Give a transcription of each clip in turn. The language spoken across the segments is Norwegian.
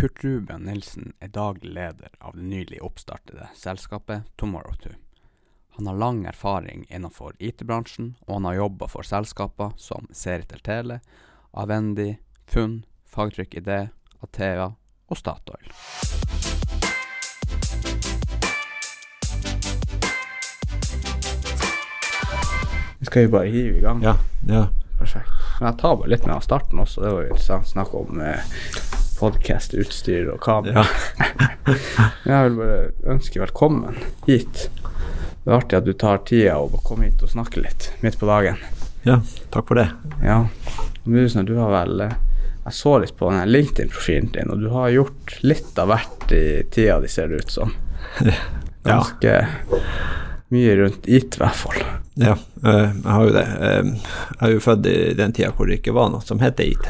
Kurt Ruben Nilsen er daglig leder av det nylig oppstartede selskapet Tomorrow2. Han har lang erfaring innenfor IT-bransjen, og han har jobba for selskaper som Seritel Tele, Avendi, Funn, Fagtrykk ID, Athea og Statoil. Vi skal jo bare hive i gang. Ja, ja. Perfekt. Men jeg tar bare litt med av starten også. Det var jo interessant snakk om eh, podkast, utstyr og kamera. jeg vil bare ønske velkommen hit. Det er artig at du tar tida og komme hit og snakke litt midt på dagen. ja, takk for det. Ja. Musen, du har vel eh, Jeg så litt på den LinkedIn-profilen din, og du har gjort litt av hvert i tida di, ser det ut som. Ganske mye rundt IT, i hvert fall. Ja, eh, jeg har jo det. Eh, Jeg er jo født i den tida hvor det ikke var noe som heter IT.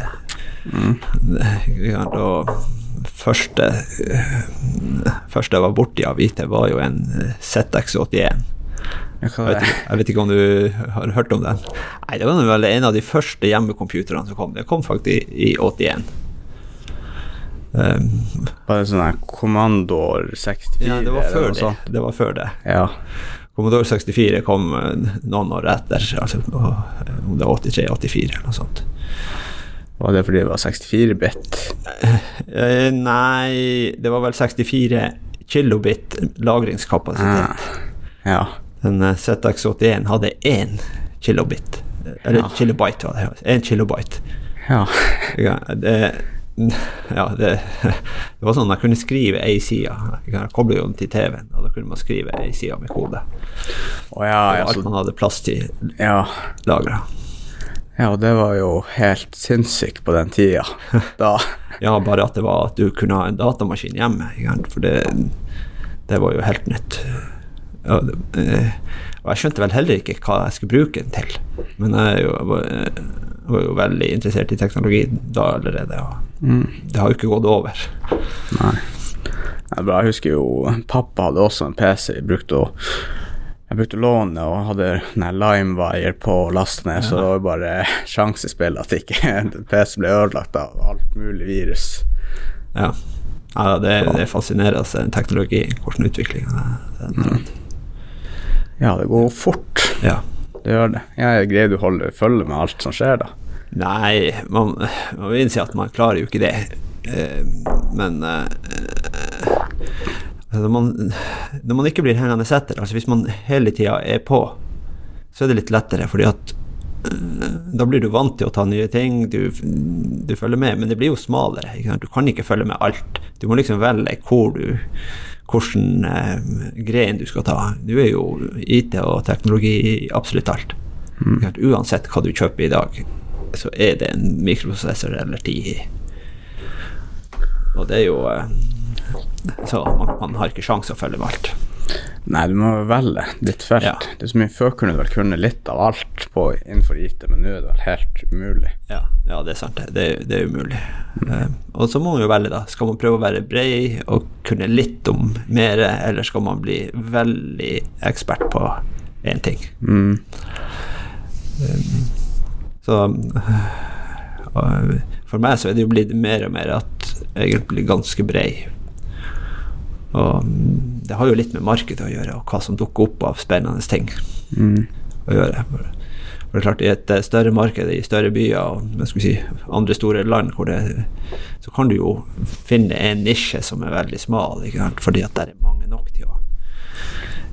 Mm. Ja, da, første, eh, første jeg var borti av IT, var jo en eh, ZX81. Jeg vet, ikke, jeg vet ikke om du har hørt om den? Nei, det var vel en av de første hjemmecomputerne som kom. Det kom faktisk i 81. Um, Var det sånn her Kommandor 64? ja, det var før det. Det var før det. Ja. Commodore 64 kom eh, noen år etter, altså eh, om det var 83-84 eller noe sånt. Var det fordi det var 64-bit? Uh, nei, det var vel 64 kilobit lagringskapasitet. Ah, ja. Den eh, ZX81 hadde én kilobit. Eller Ja. kilobyte, var det. Én kilobyte. Ja. Ja, det, ja, det, det var sånn at jeg kunne skrive ei side. Jeg koblet jo den til TV-en, og da kunne man skrive ei side med kode. Oh, ja, alt man hadde plass til ja. lagra. Ja, og det var jo helt sinnssykt på den tida. Da. Ja, bare at det var at du kunne ha en datamaskin hjemme. For det, det var jo helt nytt. Ja, det, eh, og jeg skjønte vel heller ikke hva jeg skulle bruke den til. Men jeg, jo, jeg var, jeg var jo veldig interessert i teknologi da allerede, og Mm. det har jo ikke gått over. Nei. Jeg husker jo pappa hadde også en PC. Brukte å jeg brukte lånet og hadde den LimeWire på å laste ned, så det var bare sjansespill at ikke PC ble ødelagt av alt mulig virus. Ja, ja det, det fascinerer den teknologi, hvordan utviklinga den, Ja, det går fort. Ja. Det gjør det. Jeg greier du å holde følge med alt som skjer, da? Nei, man, man vil si at man klarer jo ikke det. Eh, men eh, altså man, når man ikke blir hengende etter, altså hvis man hele tida er på, så er det litt lettere, fordi at eh, da blir du vant til å ta nye ting, du, du følger med, men det blir jo smalere. Du kan ikke følge med alt. Du må liksom velge hvor du hvilken eh, gren du skal ta. Du er jo IT og teknologi i absolutt alt. Mm. Uansett hva du kjøper i dag, så er det en mikroprosessor eller ti. Og det er jo eh, Så man, man har ikke sjanse å følge med alt. Nei, du må velge ditt felt. Ja. Det er så mye Før kunne du vel kunne litt av alt på, innenfor IT, men nå er det vel helt umulig. Ja, ja det er sant. Det, det, er- det umulig. Eh, og så må man jo velge, da. Skal man prøve å være bred og kunne litt om mer, eller skal man bli veldig ekspert på én ting? Mm. Så uh, for meg så er det jo blitt mer og mer at jeg blir ganske brei. Og mm, det har jo litt med markedet å gjøre, og hva som dukker opp av spennende ting Mm. å gjøre. For det er klart, i et eh, større marked, i større byer og si, andre store land, hvor det, så kan du jo finne en nisje som er veldig smal, ikke sant? fordi at det er mange nok til å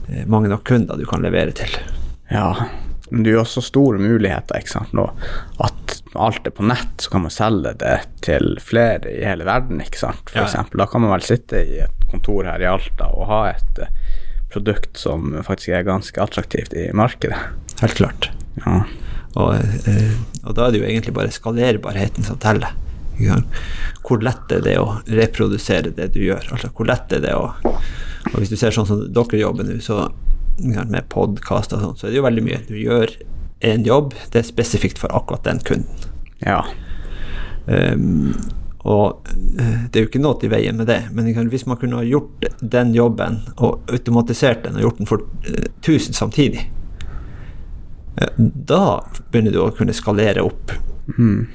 eh, mange nok kunder du kan levere til. Ja, men det er jo også store muligheter, ikke sant, nå. At alt er på nett, så kan man selge det til flere i hele verden, ikke sant. For ja. eksempel, da kan man vel sitte i et kontor her i Alta og ha et eh, produkt som faktisk er ganske attraktivt i markedet. Helt klart. Ja. Og, eh, og da er det jo egentlig bare skalerbarheten som teller. Hvor lett er det å reprodusere det du gjør? Altså, hvor lett er det å Og hvis du ser sånn som dere jobber nå, så med podkast og sånn, så er det jo veldig mye. Du gjør en jobb, det er spesifikt for akkurat den kunden. ja. Um, og eh, det er jo ikke noe i veien med det, men hvis man kunne ha gjort den jobben og automatisert den og gjort den for eh, 1000 samtidig, eh, da begynner du å kunne skalere opp. Mm.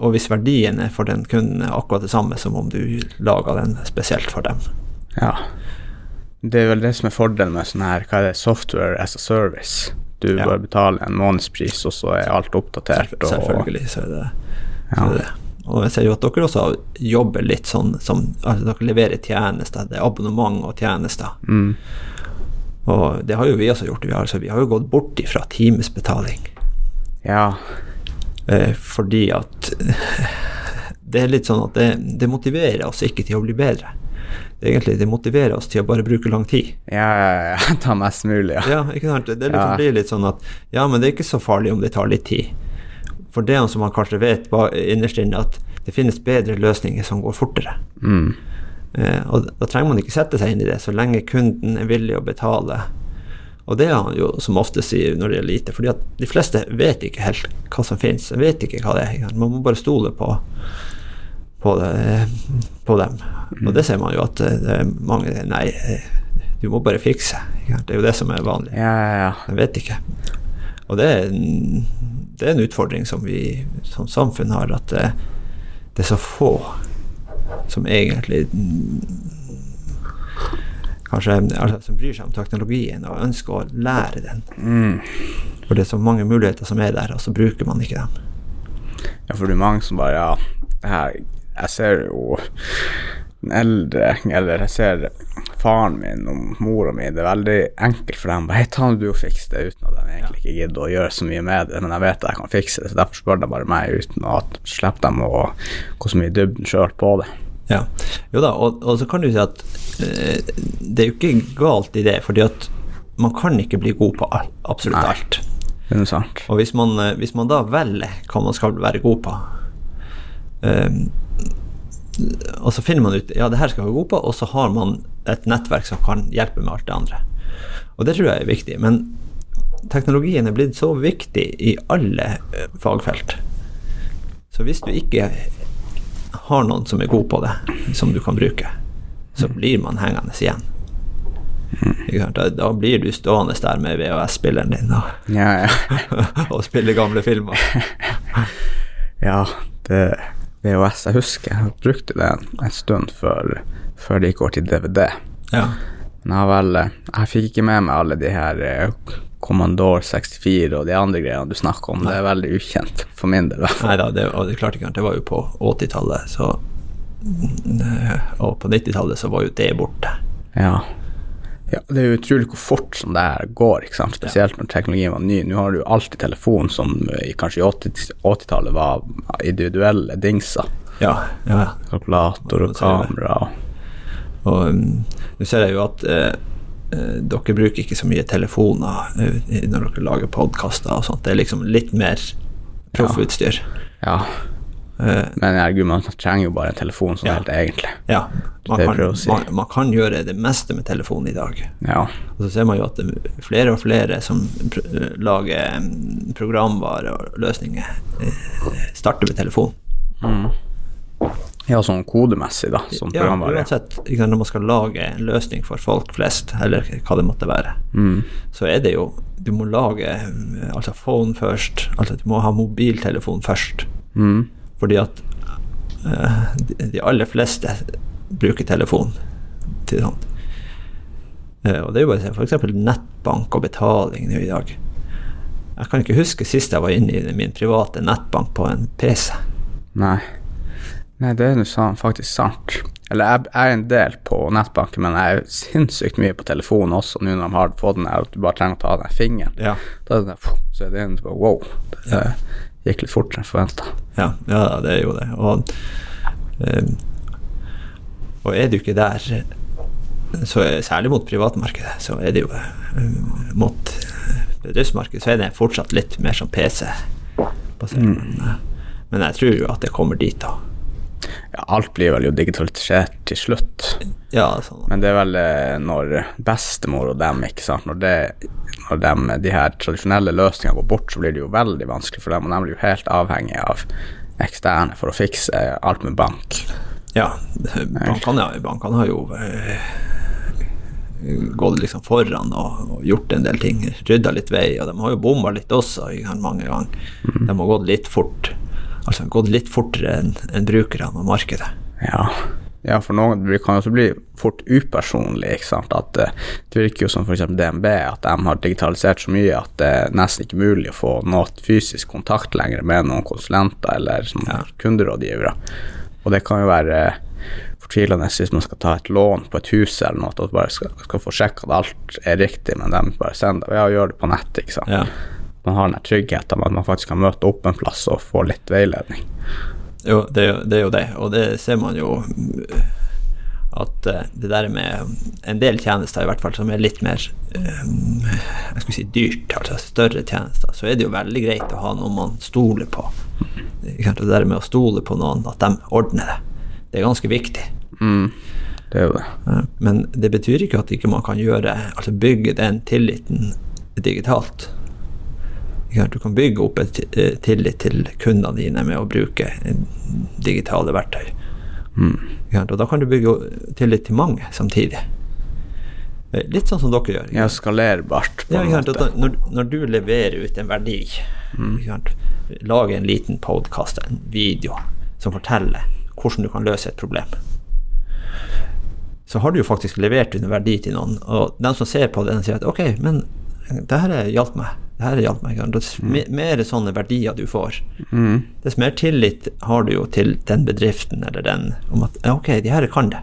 og hvis verdiene for den kunden er akkurat det samme som om du laga den spesielt for dem. Ja. Det er vel det som er fordelen med sånn her, hva er det, software as a service. Du Ja. bare betaler en månedspris, og så er alt oppdatert. Og, Selvfølgelig så er det, så Ja. er det. Og jeg ser jo at dere også jobber litt sånn som altså Dere leverer tjenester. Det er abonnement og tjenester. Mm. Og det har jo vi også gjort. Vi har, altså, vi har jo gått bort ifra timesbetaling. ja. Eh, fordi at det er litt sånn at det, det motiverer oss ikke til å bli bedre. Det, egentlig, det motiverer oss til å bare bruke lang tid. Ja, ja, ja. Ta mest mulig, ja. Ja, ikke sant? Det liksom Ja. blir litt sånn at ja, men det er ikke så farlig om det tar litt tid. For det som man kanskje vet innerst inne, at det finnes bedre løsninger som går fortere. Mm. Eh, og da trenger man ikke sette seg inn i det, så lenge kunden er villig å betale. Og det er han jo som ofte sier når det gjelder lite, fordi at de fleste vet ikke helt hva som finnes. Vet ikke hva det er. Man må bare stole på, på, det, på dem. Og det ser man jo at eh, det er mange Nei, eh, du må bare fikse. Det er jo det som er vanlig. Ja, ja, ja. Jeg vet ikke. Og det er, en, det er en utfordring som vi som samfunn har, at det, det er så få som egentlig Kanskje altså, som bryr seg om teknologien og ønsker å lære den. Mm. For det er så mange muligheter som er der, og så bruker man ikke dem. Ja, for det er mange som bare Ja, jeg, Jeg ser jo den eldre, eller jeg ser faren min og mora mi, det er veldig enkelt for dem. Bare, Hei, ta du og fiks det, uten at de egentlig ikke gidder å gjøre så mye med det. Men jeg vet at jeg kan fikse det, så derfor spør de bare meg uten å slippe dem å gå så mye i dybden sjøl på det. Ja, jo da, og, og så kan du si at øh, det er jo ikke galt i det, fordi at man kan ikke bli god på alt, absolutt Nei. alt. Det er sant. Og hvis man, eh, hvis man da velger hva man skal være god på, eh, og så finner man ut ja, det her skal jeg være god på, og så har man et nettverk som kan hjelpe med alt det andre. Og det tror jeg er viktig. Men teknologien er blitt så viktig i alle eh, fagfelt. Så hvis du ikke har noen som er god på det, som du kan bruke, så blir man hengende igjen. Da, da blir du stående der med VHS-spilleren din og, Ja, ja. og spille gamle filmer. ja det VHS, jeg husker jeg brukte det en, en stund før, før det gikk over til DVD. Ja. Men jeg vel eh, Jeg fikk ikke med meg alle de her Commandor 64 og de andre greiene du snakker om. Det er veldig ukjent for min del. Nei da, det, det klarte ikke det var jo på 80-tallet, så Og på 90-tallet så var jo det borte. Ja. Ja. Det er jo utrolig hvor fort som det her går, ikke sant? spesielt når teknologien var ny. Nå har du alltid telefon som eh, i kanskje i 80 80-tallet var individuelle dingser. Ja, ja. Kalkulator og kamera. og- um, nå ser jeg jo at eh, eh, dere bruker ikke så mye telefoner eh, når dere lager podkaster og sånt. Det er liksom litt mer proffutstyr. Ja. Eh, Men herregud, man trenger jo bare en telefon sånn Ja. helt egentlig. ja, man kan, si. man, man kan gjøre det meste med telefon i dag. Ja. Og så ser man jo at det er flere og flere som pr lager mm, programvare og løsninger, eh, starter med telefon. ja, sånn kodemessig, da, som Ja, uansett, når man skal lage en løsning for folk flest, eller hva det måtte være, Mm. så er det jo Du må lage mm, altså phone først. Altså du må ha mobiltelefon først. Mm. Fordi at uh, de, aller fleste bruker telefon til sånt. Uh, og det er jo bare f.eks. nettbank og betaling nå i dag. Jeg kan ikke huske sist jeg var inne i min private nettbank på en PC. Nei. Nei, det er jo faktisk sant. Eller jeg, jeg er en del på nettbanken, men jeg er sinnssykt mye på telefonen også, nå når de har fått den at du bare trenger å ta den fingeren. Ja. Da er det, sånn, så er det en som bare wow. Det gikk litt fortere enn forventa. Ja, ja, det er jo det. Og, eh, og er du ikke der, så særlig mot privatmarkedet, så er det jo eh, mot bedriftsmarkedet, så er det fortsatt litt mer som PC. Men, eh, men jeg tror jo at det kommer dit da. Ja, alt blir vel jo digitalisert til slutt. Ja, sånn. Men det er vel når bestemor og dem, ikke sant, når, det, når de, de her tradisjonelle løsningene går bort, så blir det jo veldig vanskelig for dem, og de blir jo helt avhengig av eksterne for å fikse alt med bank. Ja, bankene, bankene har jo eh, gått liksom foran og, og gjort en del ting. Rydda litt vei, og de har jo bomma litt også mange ganger. De har gått litt fort. Altså gått litt fortere enn en brukerne og markedet. Ja. Ja, for noen det kan også bli fort upersonlig. ikke sant? At eh, Det virker jo som f.eks. DNB, at de har digitalisert så mye at det er nesten ikke mulig å få noe fysisk kontakt lenger med noen konsulenter eller som Ja. kunderådgivere. Og det kan jo være fortvilende hvis man skal ta et lån på et hus eller noe, at man bare skal, skal få sjekka at alt er riktig, men de bare sender det. Ja, gjør det på nettet, ikke sant. Ja. Man har den tryggheten med at man faktisk kan møte opp en plass og få litt veiledning. Jo, det, er jo- det er jo det, og det ser man jo uh, at uh, det der med en del tjenester i hvert fall som er litt mer um, jeg skulle si dyrt, altså større tjenester, så er det jo veldig greit å ha noen man stoler på. Det der med å stole på noen, at de ordner det, det er ganske viktig. Mm. Det er jo det. Men det betyr ikke at ikke man kan gjøre, altså bygge den tilliten digitalt. Du kan bygge opp et eh, tillit til kundene dine med å bruke digitale verktøy. Mm. Og da kan du bygge tillit til mange samtidig. Eh, Litt sånn som dere gjør. Ja, skalerbart på en måte. Når, når du leverer ut en verdi, mm. lage en liten podkast, en video, som forteller hvordan du kan løse et problem, så har du jo faktisk levert ut en verdi til noen, og den som ser på den sier at ok, men det her hjalp meg. Det her hjalp meg. ikke er Dess me- mer sånne verdier du får, Mm. dess mer tillit har du jo til den bedriften eller den om at ok, de her kan det.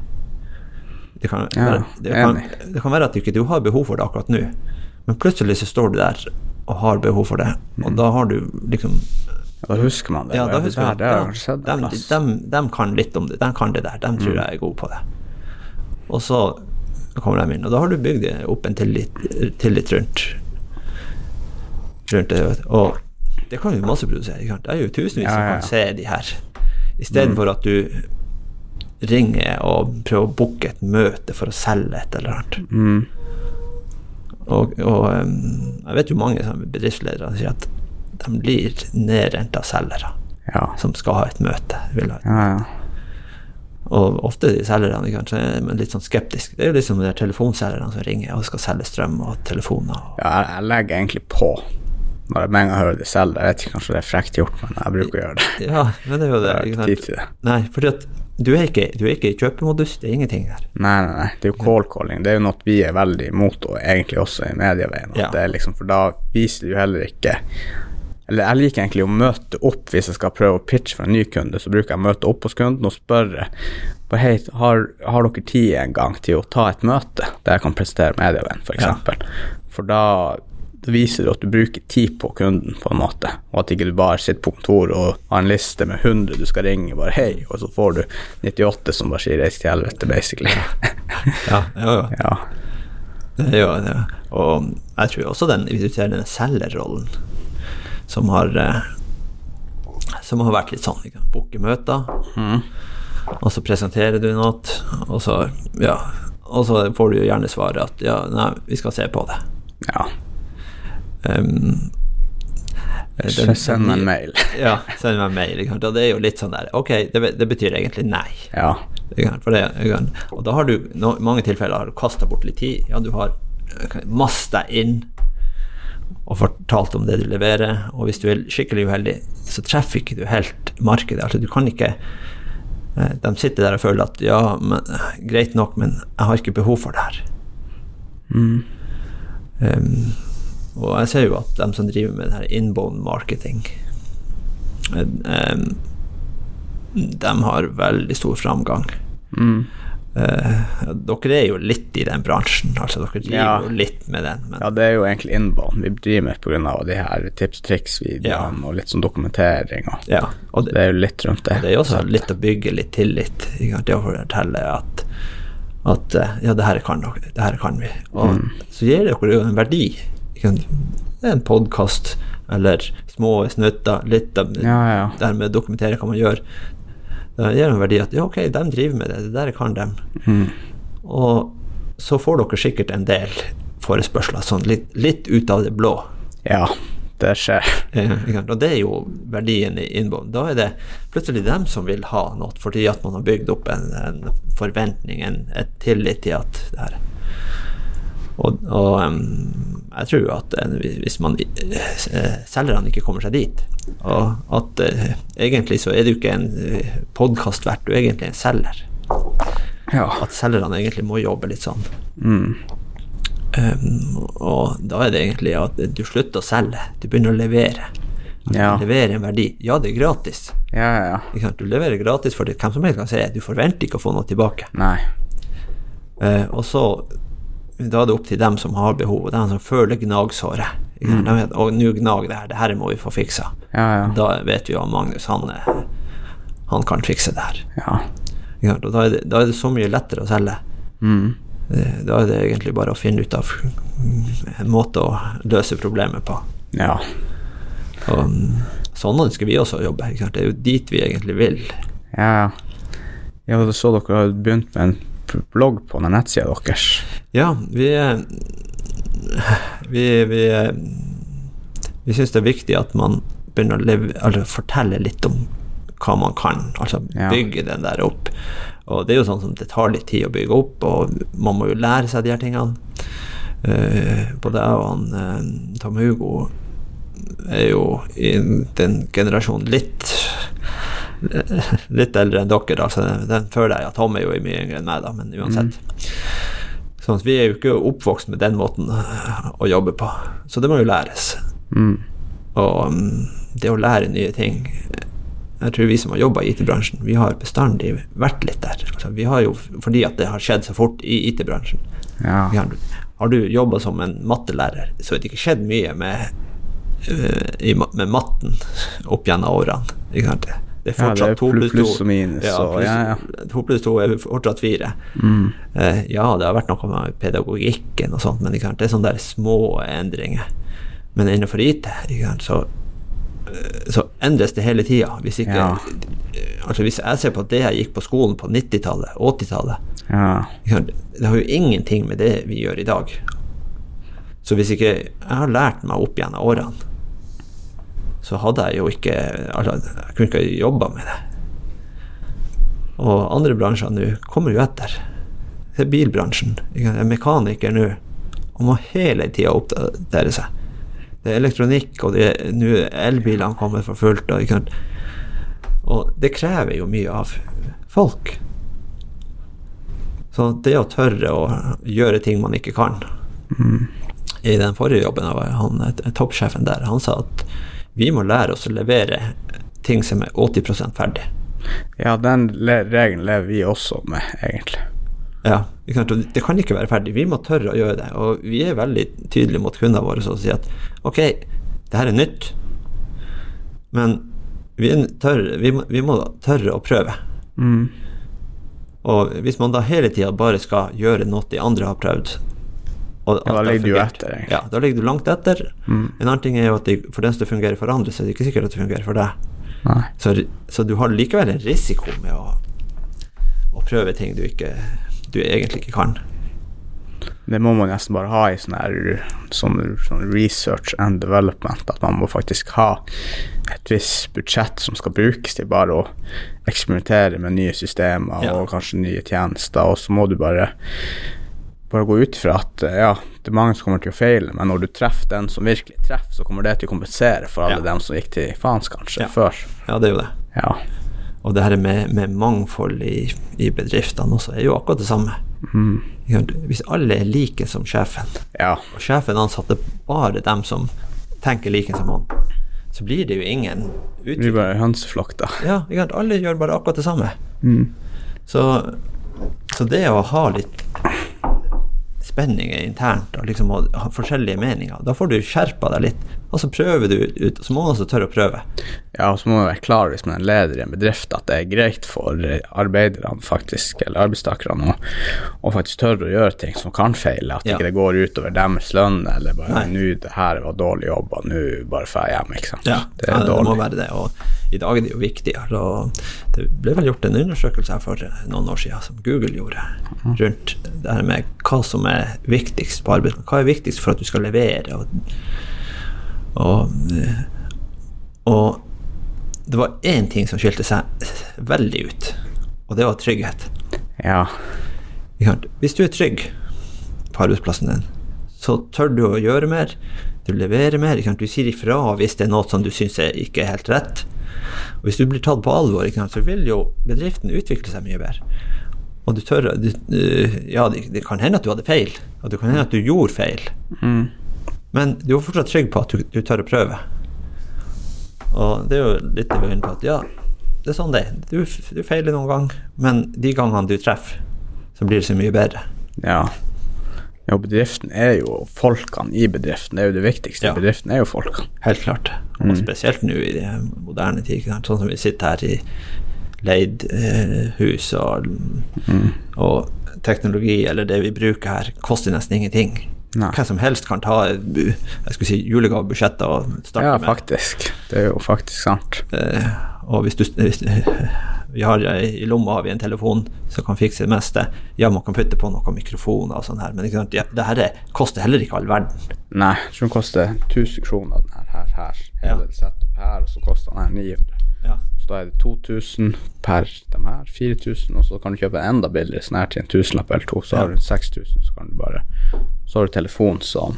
Det kan, Ja, være, det, kan, det kan være at du ikke du har behov for det akkurat nå, men plutselig så står du der og har behov for det, og da har du liksom Ja, da husker man det. Ja, da det der, man de, plass. de, de kan litt om det, de kan det der, de tror jeg er gode på det. Og så kommer de inn, og da har du bygd opp en tillit, tillit rundt, rundt det. Og det kan jo masseprodusere. ikke sant? Det er jo tusenvis Ja, som ja, som kan se de her. I stedet for at du ringer og prøver å booke et møte for å selge et eller annet. Mm. Og, og jeg vet jo mange sånne bedriftsledere som sier at de blir nedrent av selgere Ja. som skal ha et møte. Vil ha et Ja, ja. Og ofte de selgerne kanskje er litt sånn skeptisk. Det er jo liksom de telefonselgerne som ringer og skal selge strøm og telefoner. Ja jeg, jeg legger egentlig på når jeg med en gang hører de selger. Jeg vet ikke, kanskje det er frekt gjort, men jeg bruker å gjøre det. ja, men det er jo det. Jeg har Ikke tid til det. Nei, fordi at du er, ikke, du er ikke i kjøpemodus. Det er ingenting der. Nei, nei, nei. Det er jo call calling. Det er jo noe vi er veldig imot, og egentlig også i medieveien. Ja. det er liksom, for da viser du heller ikke Eller jeg liker egentlig å møte opp hvis jeg skal prøve å pitche for en ny kunde. Så bruker jeg å møte opp hos kunden og spørre på Hei, har, har dere tid en gang til å ta et møte der jeg kan presentere medieveien, f.eks.? Ja. For, da viser det at du bruker tid på kunden, på en måte, og at ikke du bare sitter på kontoret og har en liste med 100 du skal ringe, bare hei, og så får du 98 som bare sier 'reis til helvete', basically. Ja, jo, jo. ja. Det gjør det. Og jeg tror også den, hvis du ser den selgerrollen, som har eh, som har vært litt sånn. ikke Booke møter, og så presenterer du noe, og så ja, og så får du jo gjerne svaret at ja, nei, vi skal se på det. ja. Um, den- Send meg en mail. Ja, send meg en mail. Og det er jo litt sånn der Ok, det, det betyr egentlig nei. Ja. Det, og da har du no, i mange tilfeller har du kasta bort litt tid. Ja, du har eh, mast deg inn og fortalt om det du leverer. Og hvis du er skikkelig uheldig, så treffer ikke du helt markedet. Altså, du kan ikke eh, De sitter der og føler at ja, men, greit nok, men jeg har ikke behov for det her. Um, og jeg ser jo at de som driver med det her inbound marketing, um, de har veldig stor framgang. Mm. Eh, dere er jo litt i den bransjen, altså dere driver Ja. jo litt med den. Men, ja, det er jo egentlig inbound vi driver med pga. de her tips triks-videoene og litt sånn dokumentering. Og ja, og det, det er jo litt rundt det. det er jo også litt å bygge litt tillit. ikke Det å fortelle at, at eh, ja, det her kan dere, det her kan vi. Og Mm. så gir dere jo en verdi. ikke Det er en podkast eller små snutter, litt av Ja, ja. det her med å dokumentere hva man gjør. Det gir en verdi at ja, ok, de driver med det, det der kan de. Mm. Og så får dere sikkert en del forespørsler, sånn litt, litt ut av det blå. Ja, det skjer. Ja. Og det er jo verdien i innboen. Da er det plutselig dem som vil ha noe, fordi at man har bygd opp en, en forventning, en et tillit til at det her Og, og jeg tror at uh, hvis man uh, selgerne ikke kommer seg dit, og at uh, egentlig så er du ikke en uh, podkast verdt, du er egentlig en selger. Ja. At selgerne egentlig må jobbe litt sånn. Mm. Um, og da er det egentlig at du slutter å selge, du begynner å levere. Ja. Levere en verdi. Ja, det er gratis. Ja, ja, ja. Du leverer gratis for det. Hvem som helst kan si du forventer ikke å få noe tilbake. Eh, og så da er det opp til dem som har behov, og dem som føler gnagsåret. Mm. De vet, og nå gnager det her, det her må vi få fiksa. Ja, ja. Da vet vi jo at Magnus, han, eh, han kan fikse det her. Ja. Og da er, det, da er det så mye lettere å selge. Mm. Eh, Da er det egentlig bare å finne ut av en måte å løse problemet på. Ja. Og mm, sånn ønsker vi også å jobbe. Det er jo dit vi egentlig vil. Ja, ja. Jeg så dere har begynt med en blogg på den nettsida deres. Ja, vi Vi, vi, vi syns det er viktig at man begynner å leve, eller fortelle litt om hva man kan. Altså Ja. bygge den der opp. Og det er jo sånn som det tar litt tid å bygge opp, og man må jo lære seg de her tingene. Uh, både jeg og han uh, Tom Hugo er jo i den generasjonen litt litt eldre enn dere. Altså, den føler jeg at Tom er jo mye yngre enn meg, da, men uansett. Sånn at vi er jo ikke oppvokst med den måten øh, å jobbe på, så det må jo læres. Mm. Og mm, det å lære nye ting Jeg tror vi som har jobba i IT-bransjen, vi har bestandig vært litt der. Altså, vi har jo, fordi at det har skjedd så fort i IT-bransjen. Ja. Har, har du jobba som en mattelærer, så har det ikke skjedd mye med, ma- med matten opp gjennom årene. Ikke sant? Det er Ja, det fortsatt er to pluss pluss og minus, Ja, pluss, ja, ja. To pluss to er fortsatt fire. Mm. Uh, ja, det har vært noe med pedagogikken og sånt, men det er sånne der små endringer. Men innenfor IT? Så, eh, så endres det hele tida. Hvis Ja. Altså Hvis jeg ser på det jeg gikk på skolen på 90-tallet, 80-tallet Ja. Det har jo ingenting med det vi gjør i dag. Så hvis ikke jeg har lært meg opp gjennom årene, så hadde jeg jo ikke altså, Jeg kunne ikke jobba med det. Og andre bransjer nå kommer jo etter. Det er bilbransjen. Jeg er mekaniker nå og må hele tida oppdatere seg. Det er elektronikk, og nå elbilene kommet for fullt. Og, og det krever jo mye av folk. Så det å tørre å gjøre ting man ikke kan I den forrige jobben han, eh, toppsjefen der, han sa at vi må lære oss å levere ting som er 80% ferdig. ja, den le regelen lever vi også med, egentlig. Ja, Det kan ikke være ferdig. Vi må tørre å gjøre det. Og vi er veldig tydelige mot kundene våre og sier at ok, det her er nytt, men vi, tørre, vi, må, vi må tørre å prøve. Mm. Og hvis man da hele tida bare skal gjøre noe de andre har prøvd og Ja, da ligger du etter, egentlig. Ja, da ligger du langt etter. Mm. En annen ting er jo at de, for den som fungerer for andre, så er det ikke sikkert at det fungerer for deg. Så, så du har likevel en risiko med å, å prøve ting du, ikke, du egentlig ikke kan. Det må man nesten bare ha i sånn her sånn, sånn research and development. At man må faktisk ha et visst budsjett som skal brukes til bare å eksperimentere med nye systemer Ja. og kanskje nye tjenester, og så må du bare bare gå ut fra at eh, ja, det er mange som kommer til å feile, men når du treffer den som virkelig treffer, så kommer det til å kompensere for alle Ja. dem som gikk til faens, kanskje, Ja. før. Ja, det er jo det. Ja. Og det her med, med mangfold i, i bedriftene også er jo akkurat det samme. Mm. Hvis alle er like som sjefen, ja. og sjefen ansatte bare dem som tenker like som han, så blir det jo ingen utvikling. Det blir bare hønseflokk, da. Ja, alle gjør bare akkurat det samme. Mm. Så, så det å ha litt spenninger internt og liksom ha forskjellige meninger, da får du skjerpa deg litt, og så prøver du ut, så må man også tørre å prøve. Ja, og så må man være klar hvis man er leder i en bedrift at det er greit for arbeiderne faktisk, eller arbeidstakerne, å, faktisk tørre å gjøre ting som kan feile. At Ja. ikke det går utover deres lønn, eller bare. 'nå, det her var dårlig jobb, og nå bare drar jeg hjem', ikke sant. det det, er det må være det. Og i dag er det jo viktigere. Og det ble vel gjort en undersøkelse her for noen år siden som Google gjorde, rundt det her med hva som er viktigst på arbeidsplassen? Hva er viktigst for at du skal levere? Og, og, og det var én ting som skilte seg veldig ut, og det var trygghet. Ja. Hvis du er trygg på arbeidsplassen din, så tør du å gjøre mer. Du leverer mer. Du sier ifra hvis det er noe som du syns ikke er helt rett. Og hvis du blir tatt på alvor, så vil jo bedriften utvikle seg mye bedre. Og du tør du, Ja, det, det, kan hende at du hadde feil, og det kan hende at du gjorde feil. Mm. Men du er fortsatt trygg på at du, du tør å prøve. Og det er jo litt det vi er inne på at ja, det er sånn det er. Du, du feiler noen gang, men de gangene du treffer, så blir det så mye bedre. Ja. Ja, bedriften er jo folkene i bedriften. Det er jo det viktigste. Ja. Bedriften er jo folkene. Helt klart. Og Mm. spesielt nå i de moderne tider. Sånn som vi sitter her i leid eh, hus, og, Mm. og teknologi, eller det vi bruker her, koster nesten ingenting. Nei. Hvem som helst kan ta jeg skulle si, julegavebudsjettet og starte Ja, med. faktisk. Det er jo faktisk sant. Eh, og hvis du hvis, Vi har I lomma har vi en telefon som kan fikse det meste. Ja, man kan putte på noen mikrofoner og sånn her, men ikke? Ja, det her er, koster heller ikke all verden. Nei, jeg tror den koster 1000 kroner, den her, her, her. Hele Ja. her, og så koster den her 900. Ja. Så da er det 2000 per de her, 4000, og så kan du kjøpe en enda billigere sånn her til en tusenlapp eller to, så Ja. har du 6000, så kan du bare Så har du telefon som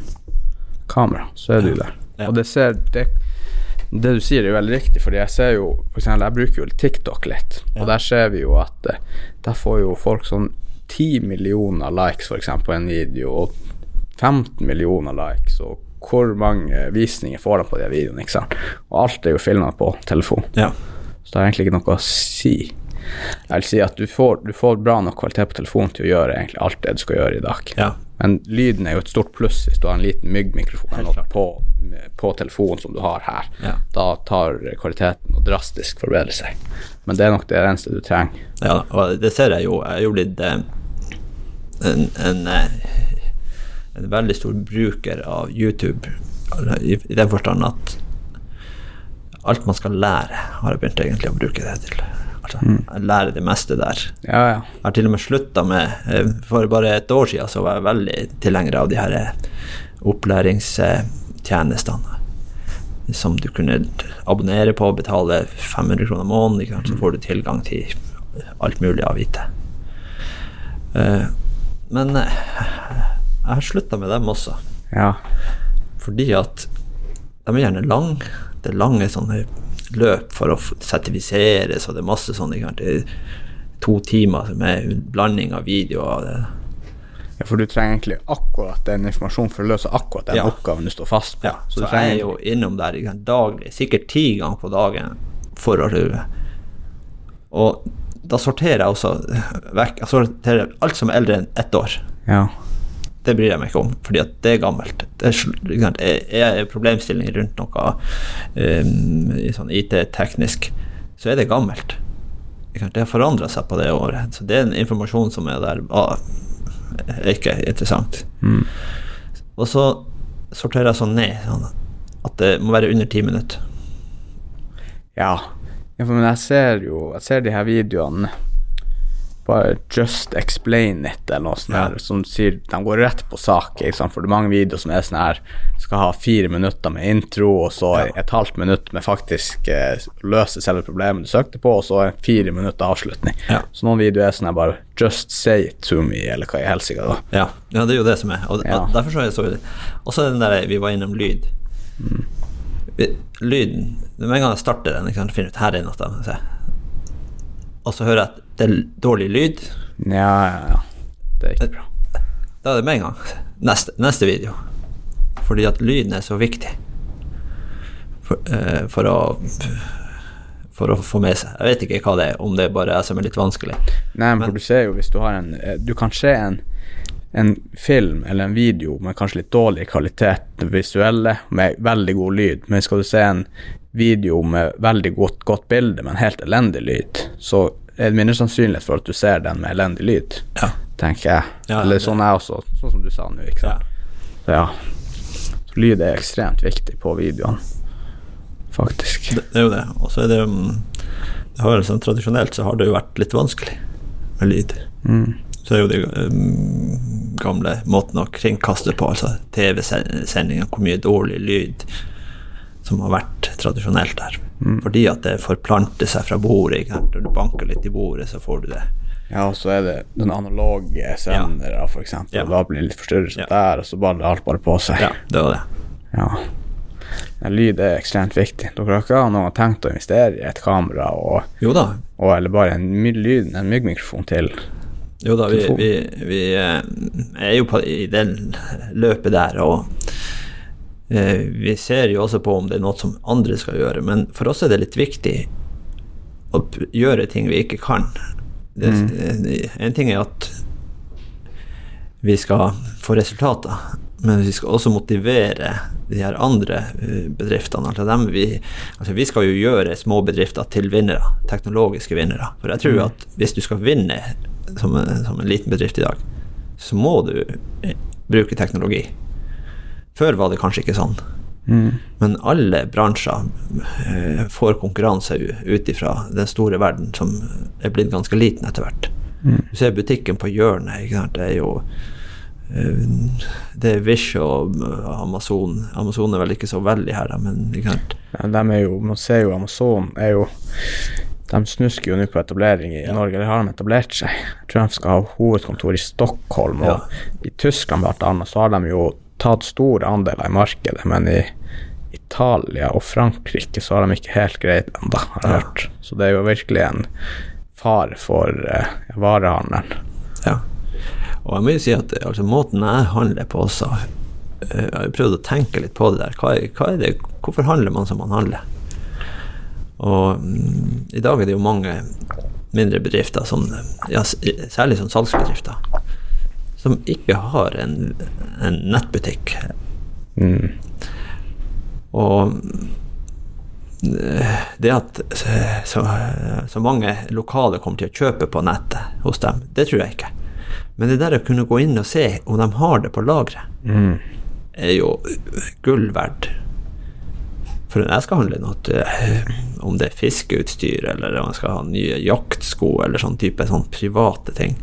kamera, så er du der. Og det ser det, det du sier er jo veldig riktig, fordi jeg ser jo For eksempel, jeg bruker jo TikTok litt, og der ser vi jo at eh, der får jo folk sånn 10 millioner likes, eksempel, på en video, og 15 millioner likes, og hvor mange visninger får de på de videoene, ikke sant. Og alt er jo filma på telefon. Ja. Så det har egentlig ikke noe å si. Jeg vil si at du får, du får bra nok kvalitet på telefonen til å gjøre egentlig alt det du skal gjøre i dag. ja. Men lyden er jo et stort pluss hvis du har en liten myggmikrofon på, på telefonen som du har her. Ja. Da tar kvaliteten og drastisk forbedrer seg. Men det er nok det eneste du trenger. Ja, og det ser jeg jo. Jeg er jo blitt eh, en, en, eh, en veldig stor bruker av YouTube, i, i den forstand at alt man skal lære, har jeg begynt egentlig å bruke det til. Altså, jeg lærer det meste der. Ja, ja. Jeg har til og med slutta med eh, For bare et år siden så var jeg veldig tilhenger av de her eh, opplæringstjenestene. Som du kunne abonnere på, betale 500 kroner måneden, så får du tilgang til alt mulig av IT. Eh, Men jeg har slutta med dem også, ja. fordi at de er gjerne lang. Det er lange sånne løp for å sertifiseres, og det er masse sånne to timer med blanding av video ja, for du trenger egentlig akkurat den informasjonen for å løse akkurat den Ja. oppgaven du står fast på. Ja, så, du jeg er jo innom der daglig, sikkert ti ganger på dagen for å rue. Og da sorterer jeg også vekk Jeg sorterer alt som er eldre enn ett år. Ja. Det bryr jeg meg ikke om, fordi at det er gammelt. Det er, er problemstillinger rundt noe um, sånn IT-teknisk, så er det gammelt. Det har forandra seg på det året. Så det er en informasjon som er der, ah, er ikke interessant. Mm. Og så sorterer jeg sånn ned, sånn at det må være under ti minutter. Ja. ja men jeg ser jo Jeg ser de her videoene bare Just explain it, eller noe sånt Ja. her, som sier De går rett på sak, for det er mange videoer som er sånn her Skal ha fire minutter med intro, og så Ja. et halvt minutt med faktisk eh, løse selve problemet du søkte på, og så fire minutter avslutning. Ja. Så noen videoer er sånn her bare Just say it to me, eller hva i helsike, da. Ja, ja, det er jo det som er. Og, og derfor så er det så Og så den der vi var innom lyd. Mm. Lyden Med en gang jeg starter den, sant, finner ut her er noe. Og så hører jeg at det er dårlig lyd. Ja, ja, ja. Det er ikke bra. Da er det med en gang neste, neste video. Fordi at lyden er så viktig for, uh, for å for å få med seg. Jeg vet ikke hva det er, om det er bare jeg som er litt vanskelig. Nei, men, Men- du ser jo hvis du har en eh, Du kan se en, en film eller en video med kanskje litt dårlig kvalitet visuelle, med veldig god lyd, men skal du se en video med veldig godt, godt bilde, men helt elendig lyd, så er det mindre sannsynlighet for at du ser den med elendig lyd, Ja. tenker jeg. Ja, eller sånn er også, sånn som du sa nå, ikke sant. Så ja. Så lyd er ekstremt viktig på videoene, faktisk. Det, det er jo det. Og så er det um, det har, sånn, Tradisjonelt så har det jo vært litt vanskelig med lyd. Mm. Så er jo de um, gamle måten å kringkaste på, altså TV-sendinger, hvor mye dårlig lyd som har vært tradisjonelt der. Mm. Fordi at det forplanter seg fra bordet. Når du banker litt i bordet, så får du det. Ja, og så er det den analoge sendere, for eksempel. Ja. Da blir det litt forstyrrelse Ja. der, og så baller alt bare på seg. Ja, det var det. Ja. Men lyd er ekstremt viktig. Dere har ikke noen tenkt å investere i et kamera og, Jo da, og eller bare en lyd, en myggmikrofon til? Jo da, vi, vi, vi eh, er jo på, i den løpet der, og vi ser jo også på om det er noe som andre skal gjøre, men for oss er det litt viktig å gjøre ting vi ikke kan. Det, mm. En ting er at vi skal få resultater, men vi skal også motivere de her andre eh, bedriftene. Altså dem vi, altså vi skal jo gjøre små bedrifter til vinnere, teknologiske vinnere. For jeg tror at hvis du skal vinne som en, som en liten bedrift i dag, så må du eh, bruke teknologi. Før var det kanskje ikke sånn. Men alle bransjer eh, får konkurranse ut ifra den store verden som er blitt ganske liten etter hvert. Du ser butikken på hjørnet. Det er jo eh, Det er Wish og eh, Amazon. Amazon er vel ikke så veldig her, men ikke sant? Ja, jo, man ser jo Amazon er jo De snusker jo nå på etablering i Norge, eller har de etablert seg? Jeg tror de skal ha hovedkontor i Stockholm, og i Tyskland bl.a. så har de jo tatt stor andel i markedet, men i Italia og Frankrike så har de ikke helt greid det ennå, har jeg hørt. Så det er jo virkelig en fare for eh, varehandelen. Ja. Og jeg må jo si at altså, måten jeg handler på også eh, Jeg har prøvd å tenke litt på det der. Hva hva det, hvorfor handler man som man handler? Og mm, i dag er det jo mange mindre bedrifter, som, ja, særlig som salgsbedrifter, som ikke har en, en nettbutikk. Mm. Og eh, det at så, så mange lokale kommer til å kjøpe på nettet hos dem, det tror jeg ikke. Men det der å kunne gå inn og se om de har det på lageret, Mm. er jo gull verdt. For når jeg skal handle noe, eh, om det er fiskeutstyr, eller om jeg skal ha nye jaktsko, eller sånn type sånn private ting,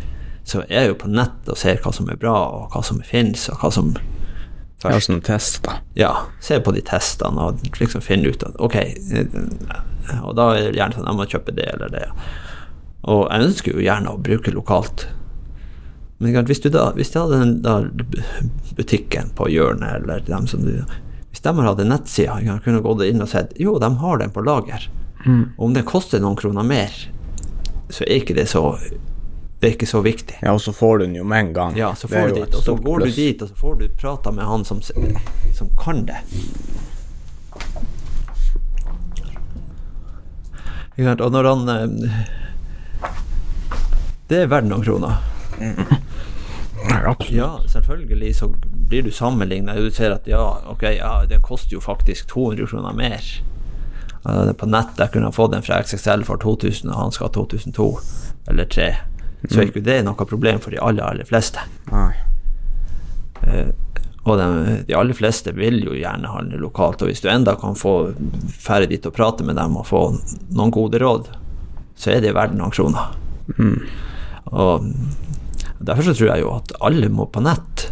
så er jeg jo på nettet og ser hva som er bra, og hva som finnes, og hva som også tester, da. ja, se på de testene og liksom finne ut at ok, eh, og da er det gjerne sånn jeg må kjøpe det eller det. Og jeg ønsker jo gjerne å bruke lokalt. Men hvis du da, hvis du hadde den da butikken på hjørnet, eller dem som du Hvis de hadde nettsida, kunne gått inn og sett jo, de har den på lager. Og om det koster noen kroner mer, så er ikke det så det er ikke så viktig. Ja, og så får du den jo med en gang. Ja, så får du dit, og så går du dit, og så får du prata med han som, som kan det. Og når han eh, Det er verdt noen kroner. Ja, selvfølgelig så blir du sammenligna. Du ser at ja, ok, ja, det koster jo faktisk 200 kroner mer. På nettet kunne han fått den fra XXL for 2000, og han skal ha 2002 eller 3. Så er ikke det noe problem for de aller, aller fleste. Nei. Eh, og de, de aller fleste vil jo gjerne handle lokalt, og hvis du enda kan få fære dit og prate med dem og få noen gode råd, så er det verdt noen kroner. Og derfor så tror jeg jo at alle må på nett,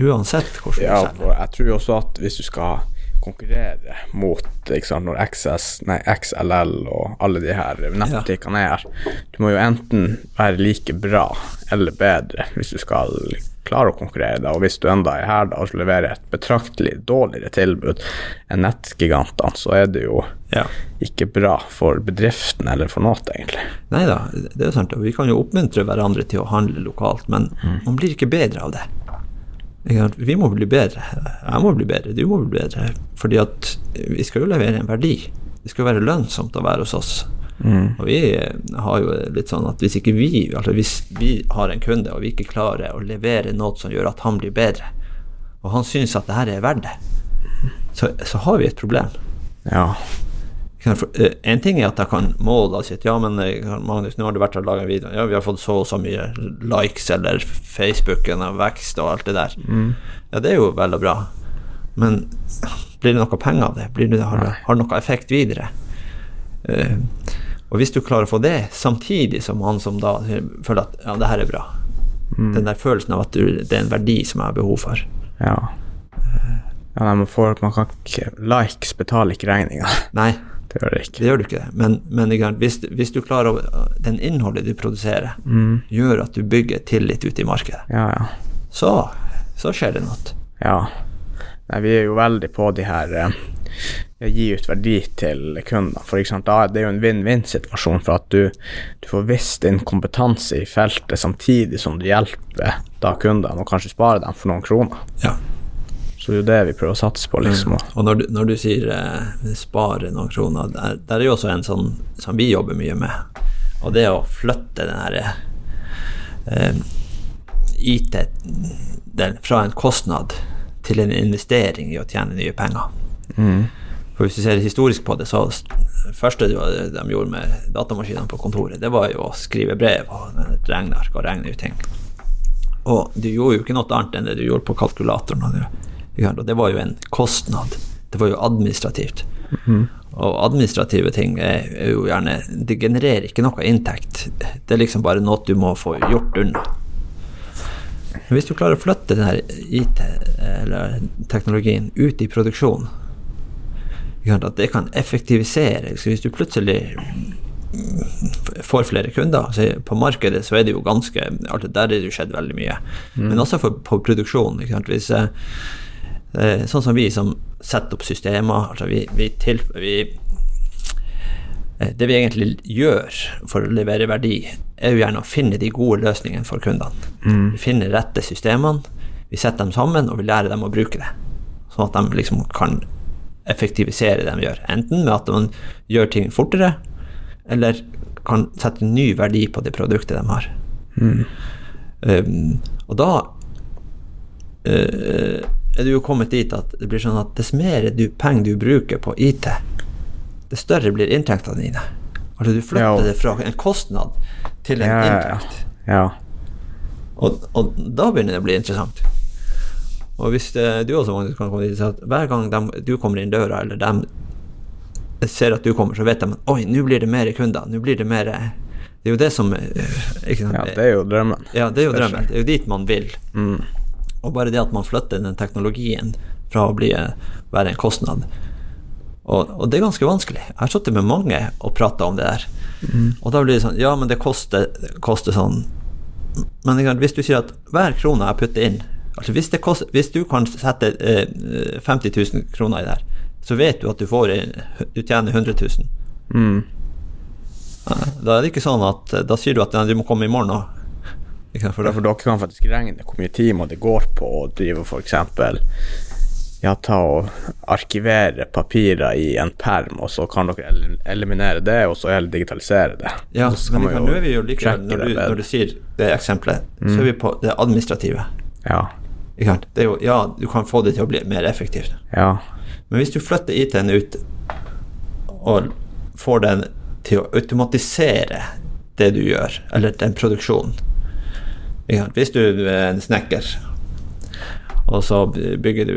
uansett hvordan Ja, du selger. og jeg tror også at hvis du skal konkurrere mot sant, når XS, nei, XLL og alle de her nettbutikkene er her, du må jo enten være like bra eller bedre hvis du skal klare å konkurrere. Da. Og hvis du enda er her da, og leverer et betraktelig dårligere tilbud enn nettgigantene, så er det jo Ja. ikke bra for bedriften eller for noe, egentlig. Nei da, det er sant. Vi kan jo oppmuntre hverandre til å handle lokalt, men man blir ikke bedre av det. Vi må bli bedre. Jeg må bli bedre, du må bli bedre. Fordi at vi skal jo levere en verdi. Det skal være lønnsomt å være hos oss. Og vi eh, har jo litt sånn at hvis ikke vi altså hvis vi har en kunde og vi ikke klarer å levere noe som gjør at han blir bedre, og han syns at det her er verdt det, så, så har vi et problem. Ja. En ting er at jeg kan måle at ja, men eh, Magnus, nå har du vært og laga en video. Ja, vi har fått så og så mye likes, eller Facebooken har vekst og alt det der. Ja, det er jo vel og bra. Men blir det noe penger av det? Blir det, har, har det noe effekt videre? Uh, og hvis du klarer å få det, samtidig som han som da føler at ja, det her er bra. Den der følelsen av at du, det er en verdi som jeg har behov for. Ja. ja nei, man, får, man kan ikke Likes betaler ikke regninga. Nei, det gjør det ikke. Det gjør du ikke. Men, men hvis, hvis du klarer å Den innholdet du produserer, Mm. gjør at du bygger tillit ute i markedet, Ja, ja. så, så skjer det noe. Ja. Nei, vi er jo veldig på de her eh, gi ut verdi til kundene. For da er det jo en vinn-vinn-situasjon for at du, du får visst din kompetanse i feltet samtidig som du hjelper da kundene, og kanskje sparer dem for noen kroner. Ja. Så det er jo det vi prøver å satse på, liksom. og- Og når du, når du sier eh, spare noen kroner, der, der er jo også en sånn som vi jobber mye med. Og det å flytte den her eh, IT den, fra en kostnad til en investering i å tjene nye penger. Mm. For hvis du ser historisk på det, så det første de gjorde med datamaskinene på kontoret, det var jo å skrive brev og et regneark og regne ut ting. Og du gjorde jo ikke noe annet enn det du gjorde på kalkulatoren. Og det- var jo en kostnad. Det var jo administrativt. Og administrative ting er, jo gjerne Det genererer ikke noe inntekt. Det er liksom bare noe du må få gjort unna. Men hvis du klarer å flytte den her IT, eller teknologien, ut i produksjon, at det kan effektivisere så Hvis du plutselig får flere kunder så På markedet så er det jo ganske Der er det jo skjedd veldig mye. Men også for, på produksjon. Hvis, eh, sånn som vi som setter opp systemer altså vi, vi, til, vi eh, Det vi egentlig gjør for å levere verdi, er jo gjerne å finne de gode løsningene for kundene. Vi finner rette systemene, vi setter dem sammen, og vi lærer dem å bruke det. Sånn at de liksom kan effektivisere det de gjør. Enten med at man gjør ting fortere, eller kan sette ny verdi på det produktet de har. Um, og da eh, er du jo kommet dit at det blir sånn at dess mer du, penger du bruker på IT, dess større blir inntektene dine. Altså du flytter Ja, det fra en kostnad til en Ja, inntekt. Ja. Og, og da begynner det å bli interessant. Og hvis det, du også Magnus, kan komme dit at hver gang de, du kommer inn døra, eller de ser at du kommer, så vet de at oi, nå blir det mer kunder. Nå blir det mer Det er jo det som eh, ja, det er jo drømmen. Ja, det er jo drømmen. Det er jo dit man vil. Mm. Og bare det at man flytter den teknologien fra å bli, være en kostnad og, og det er ganske vanskelig. Jeg har sittet med mange og prata om det der. Og da blir det sånn Ja, men det koster, koster sånn Men hvis du sier at hver krone jeg putter inn Altså hvis, det koster, hvis du kan sette eh, 50 000 kroner i det her, så vet du at du får du tjener 100 000. Mm. Da er det ikke sånn at Da sier du at ja, du må komme i morgen òg. For Ja, da, for dere kan faktisk regne hvor mye timer det går på å drive eksempel ja, ta og arkivere papirer i en perm, og så kan dere eliminere det, og så digitalisere det. Ja, så men kan vi kan, nå er vi jo likevel, når du, når du sier det eksempelet, så er vi på det administrative. Ja? Det jo, ja, du kan få det til å bli mer effektivt. ja, Men hvis du flytter IT-en ut og får den til å automatisere det du gjør, eller den produksjonen? Hvis du er en snekker, og så bygger du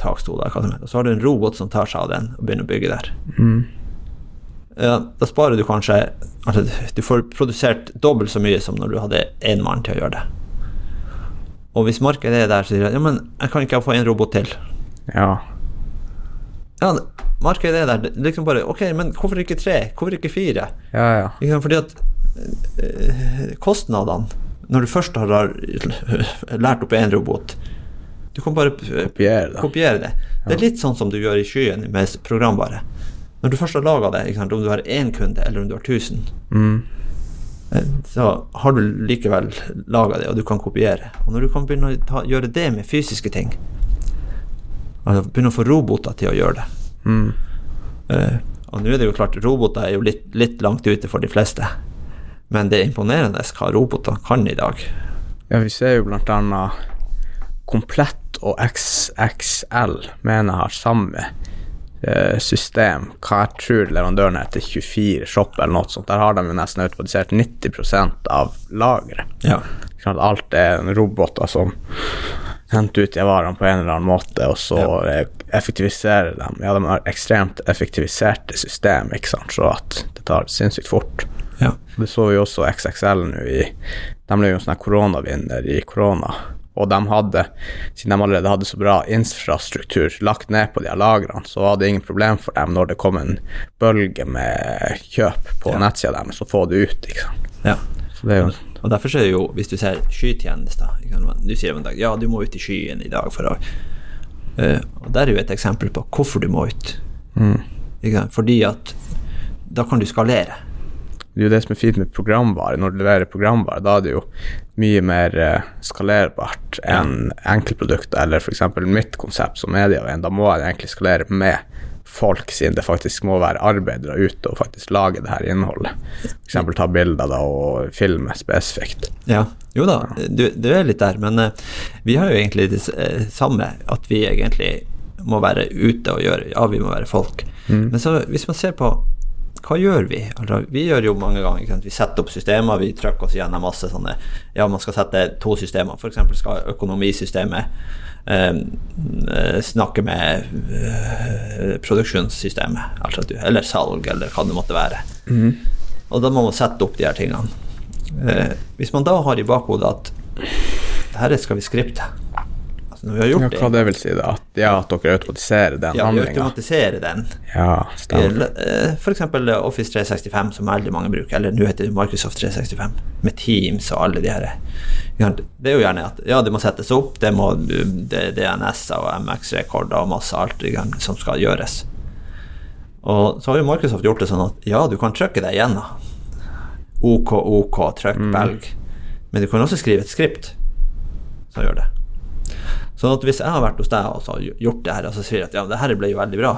takstoler, hva som og så har du en robot som tar seg av den og begynner å bygge der. Ja, da sparer du kanskje altså, Du får produsert dobbelt så mye som når du hadde én mann til å gjøre det. Og hvis markedet er der, så sier de ja, men jeg kan ikke få en robot til. ja, Ja, markedet er der. Det er Liksom bare Ok, men hvorfor ikke tre? Hvorfor ikke fire? ja, ja. Fordi at øh, kostnadene Når du først har lært opp én robot Du kan bare Kopiere det. kopiere det. Det er litt sånn som du gjør i skyen med programvare. Når du først har laga det, sant? om du har én kunde eller om du har 1000, Mm. eh, så har du likevel laga det, og du kan kopiere. Og når du kan begynne å ta, gjøre det med fysiske ting, altså begynne å få roboter til å gjøre det Mm. uh, og nå er det jo klart, roboter er jo litt, litt langt ute for de fleste. Men det er imponerende hva roboter kan i dag. Ja, vi ser jo blant annet Komplett og XXL mener jeg har samme eh, system. Hva jeg tror leverandøren heter 24 Shop eller noe sånt. Der har de jo nesten automatisert 90% av lageret. Ja. Alt er roboter som henter ut de varene på en eller annen måte, og så Ja. effektiviserer dem. Ja, de har ekstremt effektiviserte system, ikke sant, så at det tar sinnssykt fort. Ja. Det så vi også XXL nå i De ble jo en sånn koronavinner i korona. og de hadde, siden de allerede hadde så bra infrastruktur lagt ned på de her lagrene, så var det ingen problem for dem når det kom en bølge med kjøp på Ja. nettsida deres, å få det ut. ikke sant. Ja. Jo Og derfor er det jo, hvis du ser skytjenester Du sier en dag ja, du må ut i skyen i dag for å uh, Og der er jo et eksempel på hvorfor du må ut. mm. Fordi at da kan du skalere. Det er jo det som er fint med programvare. Når du leverer programvare, da er det jo mye mer eh, skalerbart enn enkeltprodukter, eller f.eks. mitt konsept som medieveien. Da må jeg egentlig skalere med folk, siden det faktisk må være arbeidere ute og faktisk lage det her innholdet. F.eks. ta bilder da og filme spesifikt. Ja, jo da, du, du er litt der, men eh, vi har jo egentlig det eh, samme, at vi egentlig må være ute og gjøre Ja, vi må være folk. Men så hvis man ser på hva gjør vi? Altså, vi gjør jo mange ganger? Vi setter opp systemer, vi trykker oss gjennom masse sånne Ja, man skal sette to systemer. F.eks. skal økonomisystemet eh, eh, snakke med eh, produksjonssystemet, altså du, eller salg, eller hva det måtte være. Og da må man sette opp de her tingene. Eh, hvis man da har i bakhodet at dette skal vi skripte Når vi har Ja, hva det, vil si, da? At, ja, at dere automatiserer den ja, vi handlinga? automatiserer den. Ja, stemmer. F.eks. Office 365, som veldig mange bruker, eller nå heter det Microsoft 365, med Teams og alle de her. Det er jo gjerne at ja, det må settes opp, det må det er DNS-er og MX-rekorder og masse alt som skal gjøres. Og så har jo Microsoft gjort det sånn at ja, du kan trykke deg igjen OK, OK, trykk, velg. Men du kan også skrive et skript som gjør det. Sånn at hvis jeg har vært hos deg og gjort det her, og så sier jeg at ja, det her ble jo veldig bra,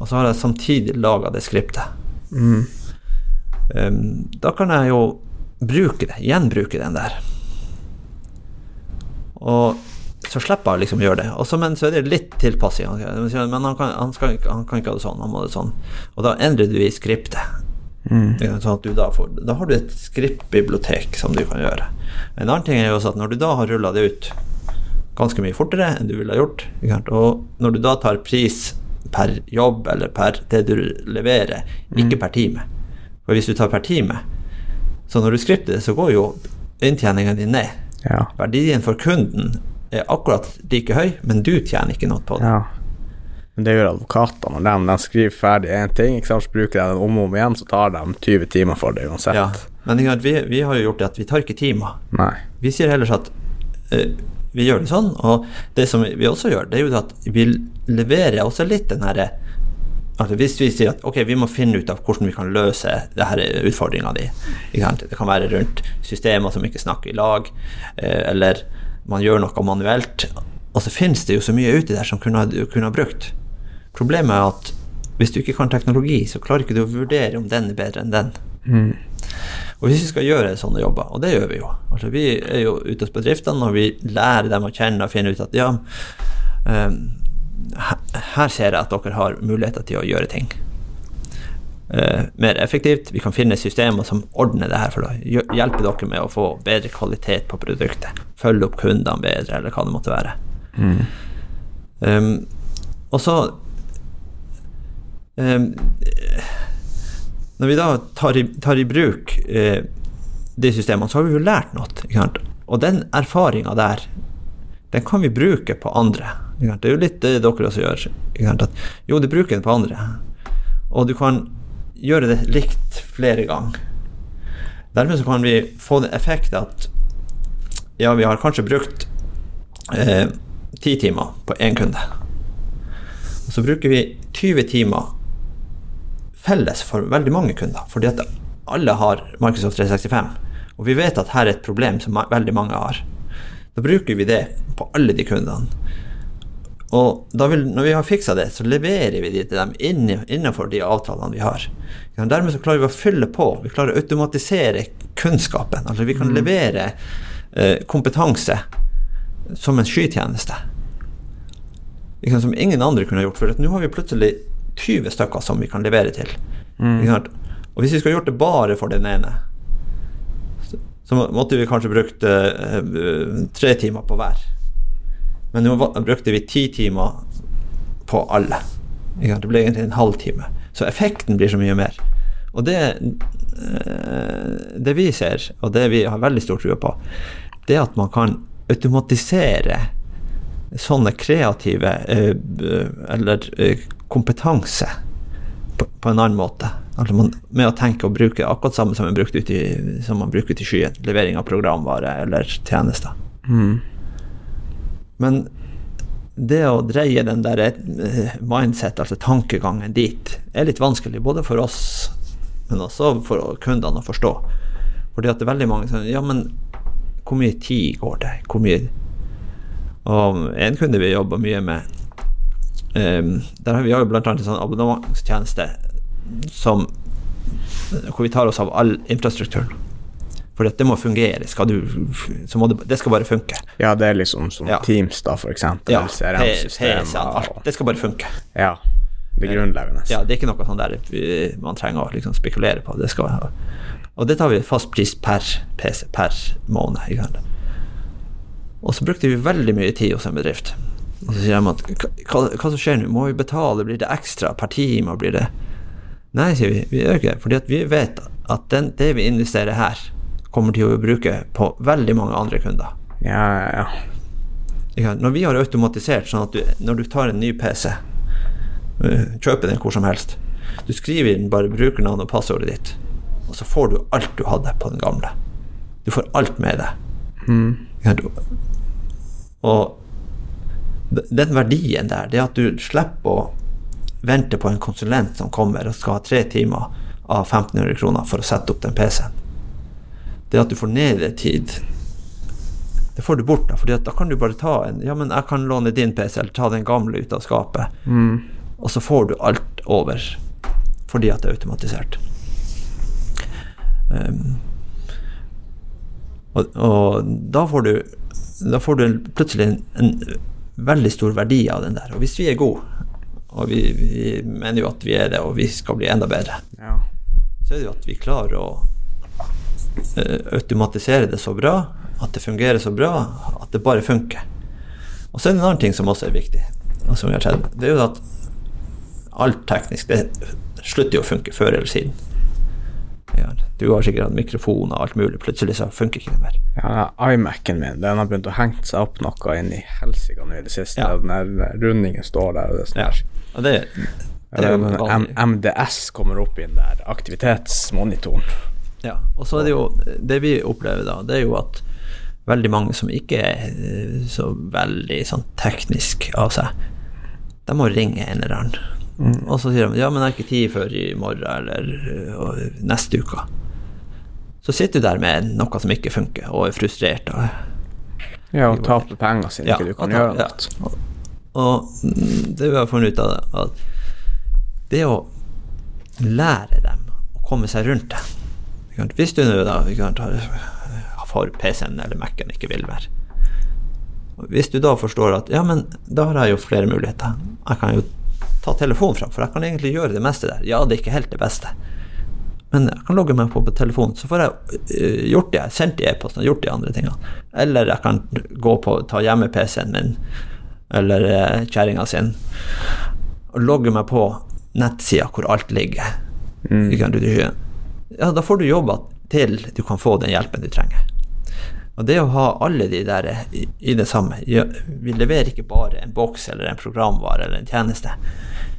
og så har jeg samtidig laga det skriptet, um, da kan jeg jo bruke det, gjenbruke den der. Og så slipper jeg liksom å gjøre det. Og så- men så er det litt tilpassing. Men han kan, han, skal, han kan ikke ha det sånn, han må det sånn. Og da endrer du i skriptet. Ja, Sånn da, får, da har du et skriptbibliotek som du kan gjøre. En annen ting er jo også at når du da har rulla det ut ganske mye fortere enn du ville ha gjort, og når du da tar pris per jobb eller per det du leverer, ikke per time For hvis du tar per time, så når du skripter det, så går jo inntjeningen din ned. Ja. Verdien for kunden er akkurat like høy, men du tjener ikke noe på det. ja. Men det gjør advokatene. Når de, de skriver ferdig én ting, ikke sant, så bruker de den om og om igjen, så tar de 20 timer for det uansett. Ja. Men vi, vi har jo gjort det at vi tar ikke timer. Nei. Vi sier heller at uh, vi gjør det sånn, og det som vi også gjør, det er jo at vi leverer også litt den herre Altså hvis vi sier at ok, vi må finne ut av hvordan vi kan løse utfordringa di. Det kan være rundt systemer som ikke snakker i lag, eh, eller man gjør noe manuelt. Og så finnes det jo så mye uti der som kunne ha brukt. Problemet er at hvis du ikke kan teknologi, så klarer ikke du å vurdere om den er bedre enn den. Og hvis vi skal gjøre sånne jobber, og det gjør vi jo altså Vi er jo ute hos bedriftene, og vi lærer dem å kjenne og finne ut at ja, um, her ser jeg at dere har muligheter til å gjøre ting Uh, mer effektivt. Vi kan finne systemer som ordner det her for deg. hjelpe dere med å få bedre kvalitet på produktet. Følge opp kundene bedre, eller hva det måtte være. Um, og så Når vi da tar i, tar i bruk eh, de systemene, så har vi jo lært noe. Og den erfaringa der, den kan vi bruke på andre. Det er jo litt det dere også gjør. Jo, du bruker den på andre. Og du kan gjøre det likt flere ganger. Dermed så kan vi få den effekt at ja, vi har kanskje brukt eh, ti timer på én kunde. Og så bruker vi 20 timer felles for veldig mange kunder, fordi at alle har Microsoft 365. Og vi vet at her er et problem som veldig mange har. Da bruker vi det på alle de kundene. Og vil, når vi har fiksa det, så leverer vi det til dem innenfor de avtalene vi har. Dermed så klarer vi å fylle på. Vi klarer å automatisere kunnskapen. Altså vi kan levere eh, kompetanse som en skytjeneste. Som ingen andre kunne gjort. For nå har vi plutselig 20 stykker som vi kan levere til. Mm. Og hvis vi skulle gjort det bare for den ene, så, måtte vi kanskje brukt eh, tre timer på hver. Men nå brukte vi ti timer på alle. Det ble egentlig en halvtime. Så effekten blir så mye mer. Og det, eh, det vi ser, og det vi har veldig stor tro på, det at man kan automatisere sånne kreative eller kompetanse på, på en annen måte. Altså man, med å tenke og bruke akkurat samme som man, brukte ut i, som man bruker ute i skyen. Levering av programvare eller tjenester. Mm. Men det å dreie den der eh, mindset, altså tankegangen dit, er litt vanskelig. Både for oss, men også for kundene å forstå. Fordi at det er veldig mange som Ja, men hvor mye tid går det? Hvor mye Og en kunde vi jobber mye med Der har vi jo annet en sånn abonnementstjeneste som hvor vi tar oss av all infrastrukturen. For dette må fungere. Skal du, så må det, det skal bare funke. Ja, det er liksom som Ja. Teams, da, for eksempel. Ja, CRM-systemer. PC, alt. Det skal bare funke. Ja. Det grunnleggende. Ja, det er ikke noe sånn der man trenger å liksom spekulere på. Det skal, og det tar vi fast pris per PC per måned. Og så brukte vi veldig mye tid hos en bedrift. Og så sier de at hva, hva som skjer nå, må vi betale, blir det ekstra per time? Blir det Nei, sier vi, vi gjør ikke det. Fordi vi vet at den, det vi investerer her, kommer til å bruke på veldig mange andre kunder. Ja, ja, ja. Når vi har automatisert sånn at du, når du tar en ny PC, øh, kjøper den hvor som helst, du skriver inn bare brukernavn og passordet ditt, og så får du alt du hadde på den gamle. Du får alt med deg. Sant? Og den verdien der, det at du slipper å vente på en konsulent som kommer og skal ha tre timer av 1500 kroner for å sette opp den PC-en. Det at du får nedetid det får du bort, da, fordi da kan du bare ta en Ja, men jeg kan låne din PC, eller ta den gamle ut av skapet. Og så får du alt over fordi at det er automatisert. Um, og, og da får du Da får du plutselig en, en veldig stor verdi av den der. Og hvis vi er gode, og vi, vi mener jo at vi er det, og vi skal bli enda bedre, ja. så er det jo at vi klarer å eh, automatisere det så bra, at det fungerer så bra, at det bare funker. Og så er det en annen ting som også er viktig, og som vi har sett. Det er jo at alt teknisk det slutter jo å funke før eller siden. Ja, du har sikkert hatt mikrofon og alt mulig, plutselig så funker ikke det mer. Ja, iMac-en min den har begynt å henge seg opp noe inn i helsike nå i det siste. Ja. Den rundingen står der. Og det er sånn Ja. det, det er jo. MDS kommer opp i den der aktivitetsmonitoren. Ja, og så er det jo Det vi opplever da, det er jo at veldig mange som ikke er eh, så veldig sånn teknisk av seg, de må ringe en eller annen. Og så sier de ja, men jeg har ikke tid før i morgen eller og neste uke. Så sitter du der med noe som ikke funker, og er frustrert. Og, Ja, og taper penger siden Ja, ikke du kan og ta- gjøre ja. noe. og mm, det vi har funnet ut av det, at det å lære dem å komme seg rundt det? Hvis du nå da får PC-en eller Mac-en ikke vil være Hvis du da forstår at ja, men da har jeg jo flere muligheter. Jeg kan jo ta telefonen fram, for jeg kan egentlig gjøre det meste der. Ja, det er ikke helt det beste. Men jeg kan logge meg på på telefonen, så får jeg øh, gjort det, sendt i e-posten, gjort de andre tingene. Eller jeg kan gå på, ta hjemme-PC-en min, eller uh, kjerringa sin, og logge meg på nettsida hvor alt ligger. Mm. Ja, da får du jobba til du kan få den hjelpen du trenger. Og det å ha alle de der i, i det samme Vi leverer ikke bare en boks eller en programvare eller en tjeneste.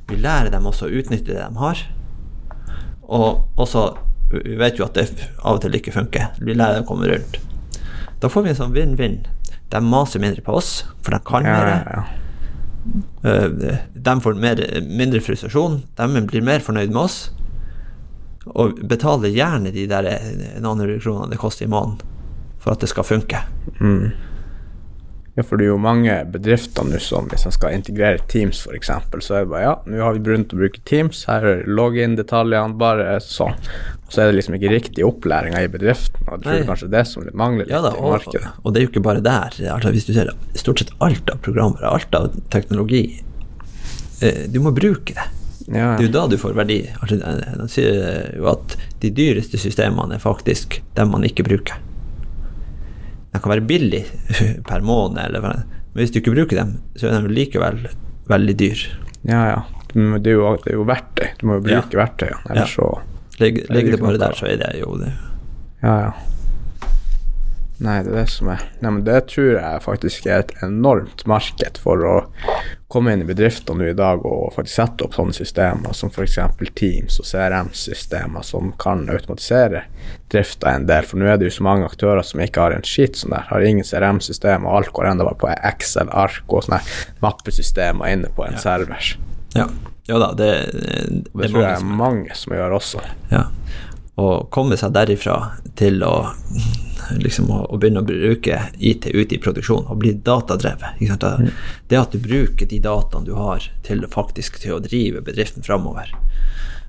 Vi lærer dem også å utnytte det de har. Og også Vi vet jo at det av og til ikke funker. Vi lærer dem å komme rundt. Da får vi en sånn vinn-vinn. De maser mindre på oss, for de kan mer. ja, ja. ja. De får mer, mindre frustrasjon. De blir mer fornøyd med oss. Og betaler gjerne de der eh, noen hundre kronene det koster i måneden for at det skal funke. Ja, for det er jo mange bedrifter nå som hvis man skal integrere Teams f.eks., så er det bare ja, nå har vi begynt å bruke Teams, her er login-detaljene, bare sånn. Og så er det liksom ikke riktig opplæringa i bedriften, og jeg tror Nei. kanskje det det som mangler litt Ja da, i og, markedet. og det er jo ikke bare der. Altså, hvis du ser stort sett alt av programmer, alt av teknologi eh, Du må bruke det. Ja, Det er jo da du får verdi. Altså, de sier jo at de dyreste systemene er faktisk dem man ikke bruker. De kan være billig per måned, eller, men hvis du ikke bruker dem, så er de likevel veldig dyr. ja. ja. Det er jo, det er jo verktøy. Du må jo Ja. bruke verktøyene, ellers så Ligger er det bare der, så er det jo det. Ja, ja. Nei, det er det som er Nei, men Det tror jeg faktisk er et enormt marked for å komme inn i bedrifter nå i dag og faktisk sette opp sånne systemer som f.eks. Teams og CRM-systemer som kan automatisere drifta en del. For nå er det jo så mange aktører som ikke har en skit sånn der. Har ingen CRM-system, og alt går enda bare på Excel-ark og sånne mappesystemer inne på en Ja. server. Ja, ja da, det, det, Og det tror jeg er mange som gjør også. Ja. Å komme seg derifra til å liksom å, å begynne å bruke IT ute i produksjon og bli datadrevet. Mm. Det at du bruker de dataene du har til faktisk til å drive bedriften framover.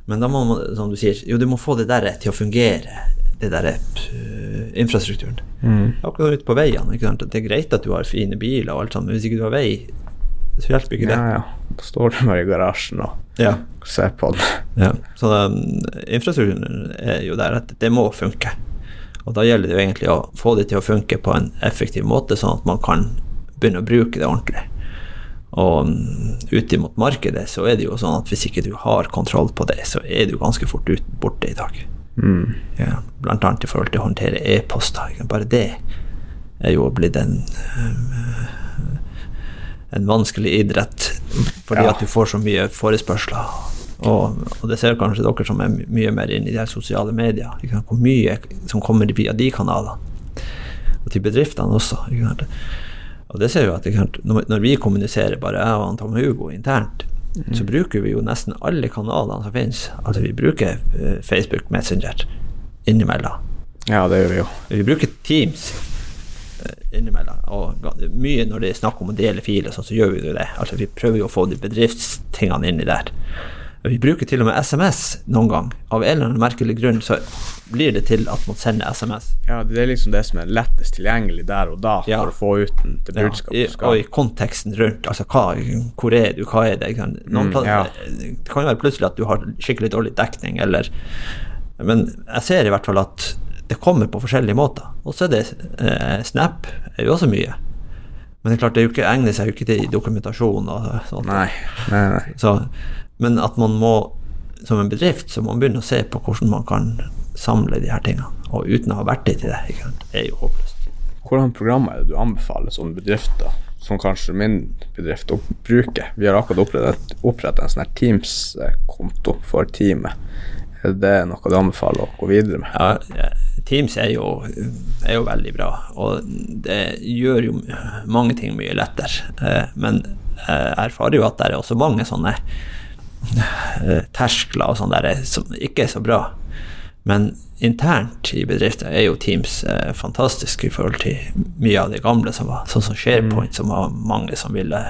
Men da må man, som du sier, jo du må få det der til å fungere, det der infrastrukturen. infrastrukturen. Akkurat ute på veiene. Det er greit at du har fine biler og alt sånt, men hvis ikke du har vei, så hjelper ikke det. Ja, ja. Da står du bare i garasjen og Ja. ser på den. Ja, så um, infrastrukturen er jo der at det må funke. Og da gjelder det jo egentlig å få det til å funke på en effektiv måte, sånn at man kan begynne å bruke det ordentlig. Og um, ute mot markedet så er det jo sånn at hvis ikke du har kontroll på det, så er du ganske fort ut, borte i dag. Mm. Ja, blant annet i forhold til å håndtere e-poster. Bare det er jo blitt en um, en vanskelig idrett, fordi Ja. at du får så mye forespørsler. Og, og det ser kanskje dere som er mye mer inne i de sosiale medier, hvor mye som kommer via de kanalene. Og til bedriftene også. Og det ser vi at? Når, vi kommuniserer, bare jeg og Tom Hugo internt, så bruker vi jo nesten alle kanalene som finnes. Altså vi bruker eh, Facebook Messenger innimellom. Ja, det gjør vi jo. Vi bruker Teams innimellom. Og mye når det er snakk om å dele filer, sånn, så gjør vi jo det. Altså, vi prøver jo å få de bedriftstingene inni der. Vi bruker til og med SMS noen gang. Av en eller annen merkelig grunn så blir det til at man sender SMS. Ja, det er liksom det som er lettest tilgjengelig der og da Ja. for å få ut den til Ja, budskapet i, og i konteksten rundt. Altså hva, hvor er du, hva er det? Noen Mm, ja. Det kan jo være plutselig at du har skikkelig dårlig dekning, eller Men jeg ser i hvert fall at det kommer på forskjellige måter. Og så er det eh, Snap er jo også mye. Men det er klart, det er ikke, egner seg jo ikke til dokumentasjon og sånt. Nei, nei, nei. Så, men at man må, som en bedrift, så må man begynne å se på hvordan man kan samle de her tingene. Og uten å ha verktøy til det, ikke sant? det er jo håpløst. Hvordan programmer er det du anbefaler sånne bedrifter, som kanskje min bedrift bruker? Vi har akkurat opprettet, opprettet en sånn her Teams-konto for teamet. Er det noe du anbefaler å gå videre med? Ja, Teams er jo, er jo veldig bra, og det gjør jo mange ting mye lettere. Eh, Men jeg erfarer jo at det er også mange sånne eh, terskler og sånn der som ikke er så bra. Men internt i bedrifter er jo Teams eh, fantastisk i forhold til mye av det gamle som var, sånn som SharePoint, som var mange som ville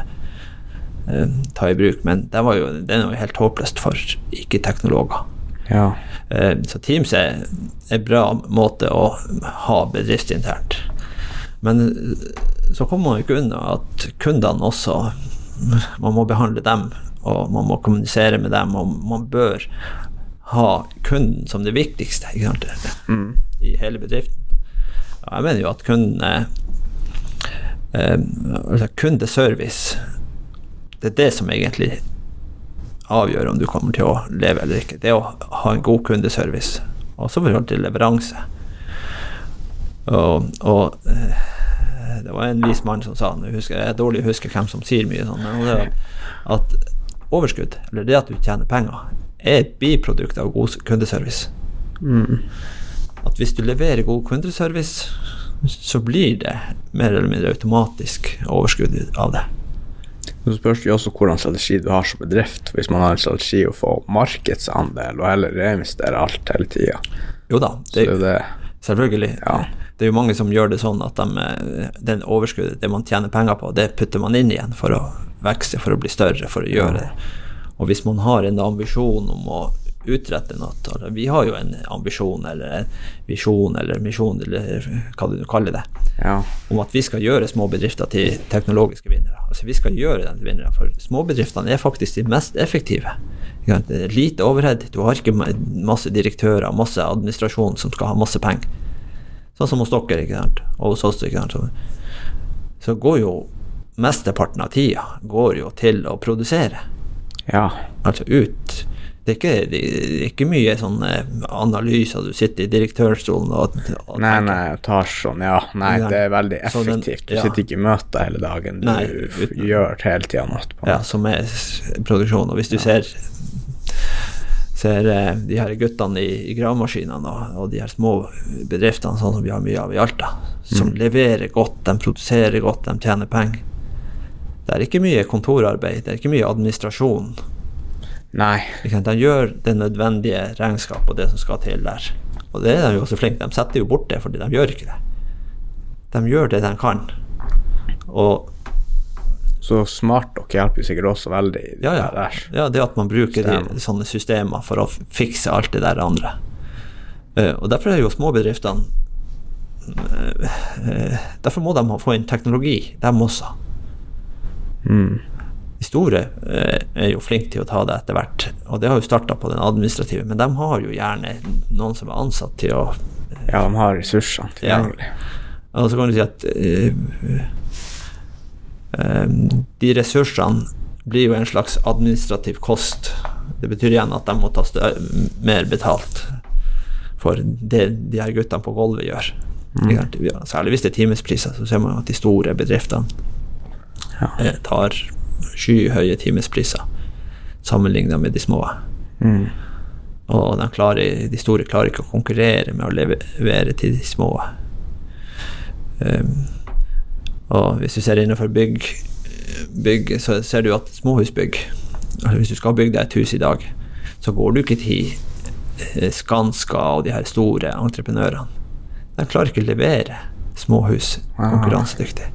ta i bruk. Men det, var jo, det er jo helt håpløst for ikke-teknologer. Ja. Eh, Så Teams er en bra måte å ha bedriftsinternt. Men eh, så kommer man ikke unna at kundene også Man må behandle dem, og man må kommunisere med dem, og man bør ha kunden som det viktigste ikke sant? i hele bedriften. Og jeg mener jo at kunden er eh, altså Kundeservice, det er det som egentlig avgjør om du kommer til å leve eller ikke. Det er å ha en god kundeservice, også i forhold til leveranse. Og, og eh, det var en vis mann som sa jeg, husker Jeg er dårlig å huske hvem som sier mye sånn, men det at overskudd, eller det at du tjener penger, er et biprodukt av god kundeservice. At hvis du leverer god kundeservice, så blir det mer eller mindre automatisk overskudd av det. Så spørs det også hvordan strategi du har som bedrift. Hvis man har en strategi å få markedsandel og heller reinvestere alt hele tida. Jo da, det det, er jo det. selvfølgelig. Ja. Det er jo mange som gjør det sånn at de, den overskuddet, det man tjener penger på, det putter man inn igjen for å vokse, for å bli større, for å gjøre det. Og hvis man har en ambisjon om å utrette noe Vi har jo en ambisjon eller en visjon eller misjon eller hva du kaller det, Ja. om at vi skal gjøre små bedrifter til teknologiske vinnere. Altså Vi skal gjøre dem til vinnere, for småbedriftene er faktisk de mest effektive. Det er lite overhead, du har ikke masse direktører, masse administrasjon som skal ha masse penger. Sånn som hos dere, ikke sant? og hos oss. ikke sant? Så, så går jo mesteparten av tida går jo til å produsere. ja. Altså ut Det er ikke, det er ikke mye sånn eh, analyser, du sitter i direktørstolen og, og Nei, tenker. nei, tar sånn, ja. Nei, Ja. det er veldig Så den- effektivt. Du ja. sitter ikke i møter hele dagen. Du Nei, uten- gjør hele tida noe. på Ja, som er produksjon. Og hvis du ser ser eh, de her guttene i, i gravemaskinene og, og de her små bedriftene sånn som vi har mye av i Alta, som leverer godt, de produserer godt, de tjener penger. Det er ikke mye kontorarbeid, det er ikke mye administrasjon. Nei. Ikke? De gjør det nødvendige regnskap og det som skal til der. Og det er de jo også flinke De setter jo bort det fordi de gjør ikke det. De gjør det de kan. Og Så smart dere hjelper jo sikkert også veldig i Ja, det ja. der. ja det at man bruker de, Systemer. sånne systemer for å fikse alt det der andre. Uh, og derfor er jo småbedriftene uh, Derfor må de få inn teknologi, dem også. Mm. De store eh, er jo flinke til å ta det etter hvert, og det har jo starta på den administrative, men de har jo gjerne noen som er ansatt til å Ja, de har ressursene tilgjengelig. Og så kan du si at eh, eh, de ressursene blir jo en slags administrativ kost. Det betyr igjen at de må ta mer betalt for det de her guttene på gulvet gjør. Mm. Særlig hvis det er timespriser, så ser man at de store bedriftene Ja. tar skyhøye timespriser sammenlignet med de små. Mm. Og de, klarer, de store klarer ikke å konkurrere med å levere til de små. Um, og hvis du ser innenfor bygg, bygg så ser du at småhusbygg altså Hvis du skal bygge deg et hus i dag, så går du ikke til eh, Skanska og de her store entreprenørene. De klarer ikke å levere småhus konkurransedyktig.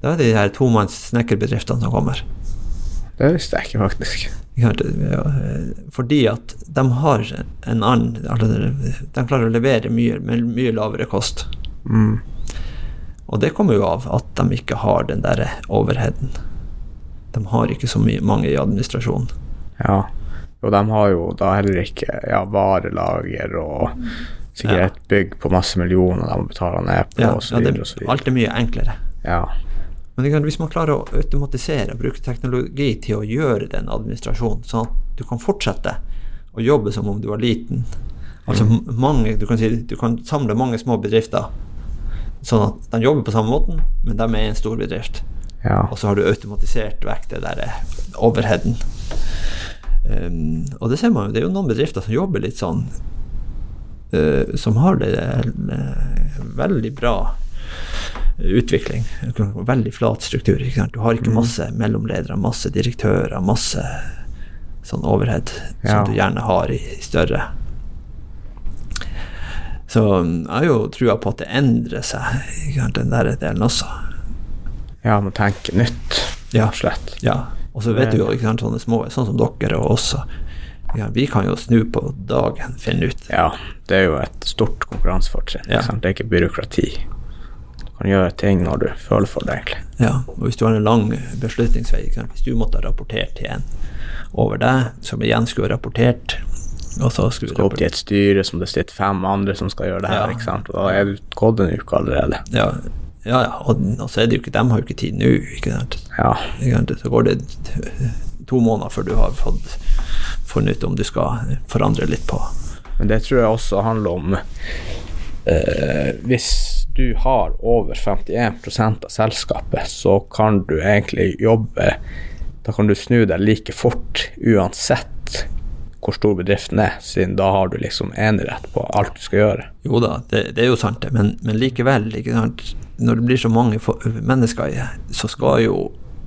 Da er det de her tomanns snekkerbedriftene som kommer. Det visste jeg ikke, faktisk. Eh, Fordi at de har en annen altså, De klarer å levere mye med mye lavere kost. Mm. Og det kommer jo av at de ikke har den der overheaden. De har ikke så mye, mange i administrasjonen. Ja. Og de har jo da heller ikke ja, varelager og sikkert et bygg på masse millioner de må betale ned på, Ja, og så ja, det, videre. alt er mye enklere. Ja. Men hvis man klarer å automatisere bruke teknologi til å gjøre den administrasjonen, sånn at du kan fortsette å jobbe som om du var liten Altså mange, du kan, si, du kan samle mange små bedrifter, sånn at de jobber på samme måten, men de er en stor bedrift. ja. Og så har du automatisert vekk det der overheaden. Um, og det ser man jo, det er jo noen bedrifter som jobber litt sånn uh, Som har det uh, veldig bra utvikling. Veldig flat struktur. Du har ikke masse mellomledere, masse direktører, masse sånn overhead Ja. som du gjerne har i, i større. Så jeg har jo trua på at det endrer seg, den der delen også. ja, må tenke nytt, Ja. slett. Ja, og så vet du jo, ikke sant, sånne små, sånn som dere og oss, ja, vi kan jo snu på dagen, finne ut. Ja, det er jo et stort konkurransefortrinn. Ja. Det er ikke byråkrati. Kan gjøre ting når du føler for det, egentlig. Ja, og hvis du har en lang beslutningsvei, hvis du måtte ha rapportert til en over deg, som igjen skulle ha rapportert, og så skulle Gå opp til et styre som det sitter fem andre som skal gjøre det her, Ja. ikke sant? og da er du gått en uke allerede. Ja, ja, ja, og, og så er det jo ikke, de har jo ikke tid nå, ikke sant. Ja? Så går det to måneder før du har fått funnet ut om du skal forandre litt på. men det tror jeg også handler om eh, Hvis du har over 51% av selskapet, så kan du egentlig jobbe Da kan du snu deg like fort uansett hvor stor bedriften er, siden da har du liksom enerett på alt du skal gjøre. Jo da, det, det er jo sant det, men, men likevel, ikke sant? når det blir så mange mennesker i det, så skal jo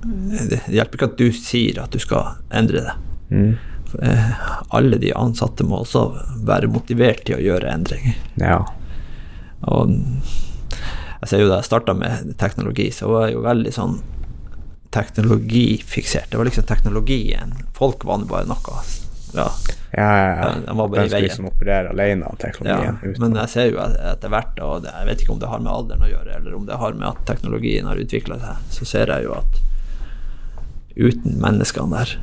Det hjelper ikke at du sier at du skal endre det. Mm. Eh, alle de ansatte må også være motivert til å gjøre endringer. Ja. Og jeg ser jo da jeg starta med teknologi, så var jeg jo veldig sånn teknologifiksert. Det var liksom teknologien. Folk var bare noe Ja. Ja, ja, ja. Ja, den var bare i veien. liksom operere alene av Ja, teknologien. uten- men jeg ser jo etter hvert, og det, jeg vet ikke om det har med alderen å gjøre, eller om det har med at teknologien har utvikla seg, så ser jeg jo at uten menneskene der,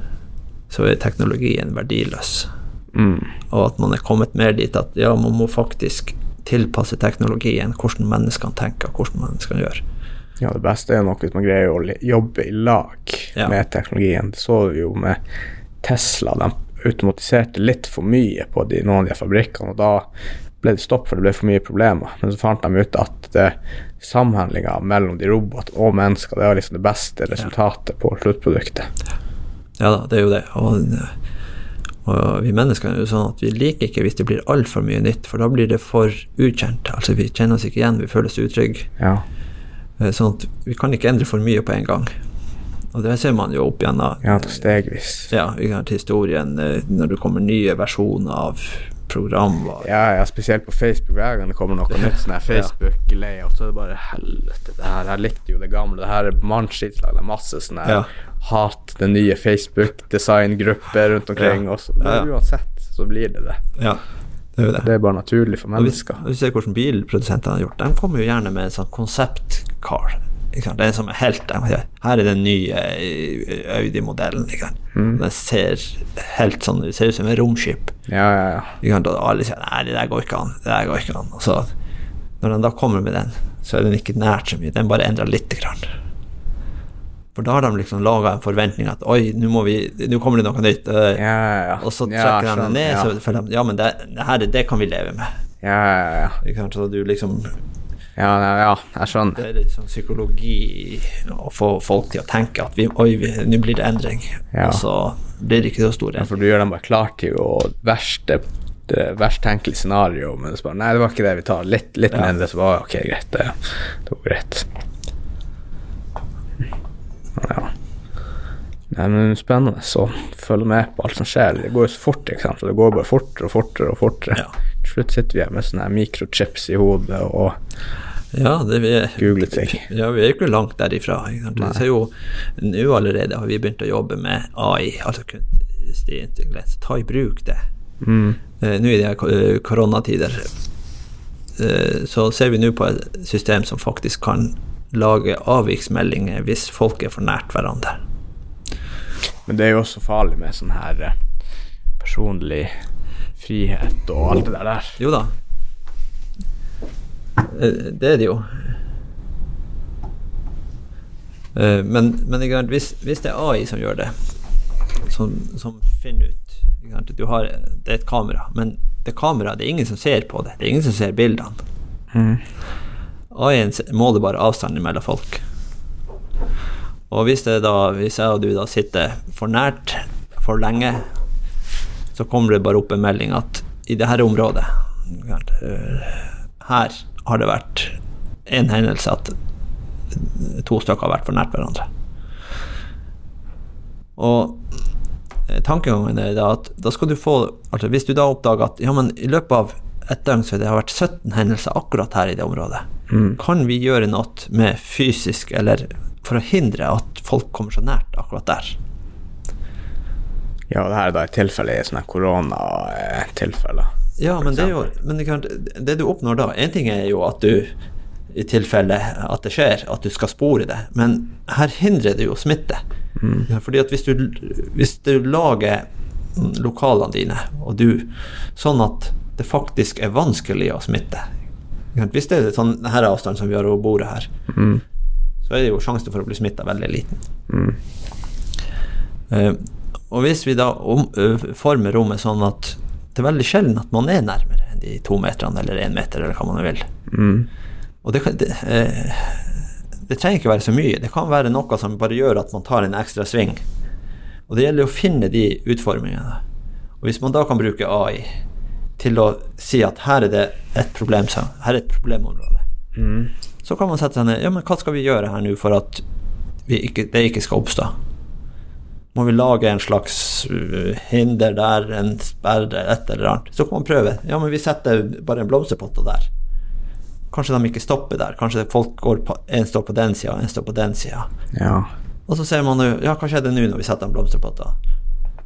så er teknologien verdiløs. mm. Og at man er kommet mer dit at ja, man må faktisk tilpasse teknologien hvordan menneskene tenker, hvordan menneskene gjør. Ja, det beste er nok hvis man greier å jobbe i lag Ja. med teknologien. Det så vi jo med Tesla. De automatiserte litt for mye på de, noen av de fabrikkene, og da ble det stopp, for det ble for mye problemer. Men så fant de ut at samhandlinga mellom de robot og mennesker, det var liksom det beste resultatet på sluttproduktet. Ja da, det er jo det. Og, og vi mennesker er jo sånn at vi liker ikke hvis det blir altfor mye nytt, for da blir det for ukjent. Altså vi kjenner oss ikke igjen, vi føler oss utrygge. Ja. Eh, Sånn at vi kan ikke endre for mye på en gang. Og det ser man jo opp gjennom ja, stegvis. ja, historien eh, når det kommer nye versjoner av program. Og, Ja, ja, spesielt på Facebook. Hver gang det kommer noe nytt, sånn her Facebook-layout, så er det bare helvete. Det her, jeg likte jo det gamle. Det her er mannskitslag. Det er masse sånn her Ja. Hat den nye Facebook-designgrupper rundt omkring. Ja. også. Men uansett så blir det det. ja, det er det. Det er bare naturlig for Og mennesker. hvis du ser hvordan bilprodusentene har gjort De kommer jo gjerne med en sånn konsept-car. Det er som er helt Her er den nye eh, Audi-modellen. Mm. Den ser helt sånn Det ser ut som en romskip. Ja, ja, ja. Ikke sant? Og alle sier nei, det der går ikke an. Det der går ikke an. Og så, når de da kommer med den, så er den ikke nært så mye. Den bare endrer lite grann. For da har de liksom laga en forventning at oi, nå kommer det noe nytt. Øh, Ja, ja. Og så trekker de det ned, ja. så føler de ja, men det, det her det kan vi leve med. Ja, ja, ja. Ikke sant? Så du liksom Ja, ja, jeg skjønner. Det er litt sånn psykologi å få folk til å tenke at vi, oi, nå blir det endring. Ja. Og så blir det ikke så stor endring. for du gjør dem bare klar til å verste verst tenkelige scenario, men så bare Nei, det var ikke det vi tar. Litt, litt Ja. mindre, så bare Ok, greit. Det, det var greit. Ja. Nei, men spennende å følge med på alt som skjer. Det går jo så fort, ikke sant. Det går bare fortere og fortere og fortere. Ja. Til slutt sitter vi her med sånne mikrochips i hodet og Ja, det vi er, googler ting. ja, vi er ikke langt derifra. Jo, nå allerede har vi begynt å jobbe med AI, altså kunstig intelligens. Ta i bruk det. Mm. Eh, nå i de her eh, koronatider eh, så ser vi nå på et system som faktisk kan lage avviksmeldinger hvis folk er for nært hverandre. Men det er jo også farlig med sånn her eh, personlig frihet og alt det der. Jo da. Eh, Det er det jo. Eh, Men, men hvis, hvis det er AI som gjør det, som, som finner ut du har, Det er et kamera, men det kameraet, det er ingen som ser på det. Det er ingen som ser bildene. Mm. AI-en se- måler bare avstanden mellom folk. Og hvis, det da, hvis jeg og du da sitter for nært for lenge, så kommer det bare opp en melding at i det her området Her har det vært en hendelse at to stykker har vært for nært hverandre. Og tankegangen er da at da skal du få altså Hvis du da oppdager at ja, men i løpet av et døgn så det har vært 17 hendelser akkurat her i det området, kan vi gjøre noe med fysisk eller for å hindre at folk kommer så nært akkurat der? Ja, det her er da et tilfelle i sånne koronatilfeller. Ja, men det er jo men det, kan, det du oppnår da En ting er jo at du i tilfelle at det skjer, at du skal spore det, men her hindrer det jo smitte. Mm. fordi at hvis du, hvis du lager mm, lokalene dine, og du Sånn at det faktisk er vanskelig å smitte? Hvis det er sånn denne avstanden som vi har over bordet her, så er det jo sjansen for å bli smitta veldig liten. Eh, og hvis vi da om, uh, former rommet sånn at det er veldig sjelden at man er nærmere enn de to meterne eller én meter, eller hva man vil. Og det, det, uh, det trenger ikke være så mye. Det kan være noe som bare gjør at man tar en ekstra sving. Og det gjelder å finne de utformingene. Og hvis man da kan bruke AI til å si at her er det et problem, her er et problemområde, så kan man sette seg ned Ja, men hva skal vi gjøre her nå for at vi ikke, det ikke skal oppstå? Må vi lage en slags uh, hinder der, en sperre, et eller annet? Så kan man prøve. Ja, men vi setter bare en blomsterpotte der. Kanskje de ikke stopper der. Kanskje folk går på, en står på den sida, en står på den sida. Ja. Og så ser man jo Ja, hva skjedde nå når vi setter en blomsterpotte?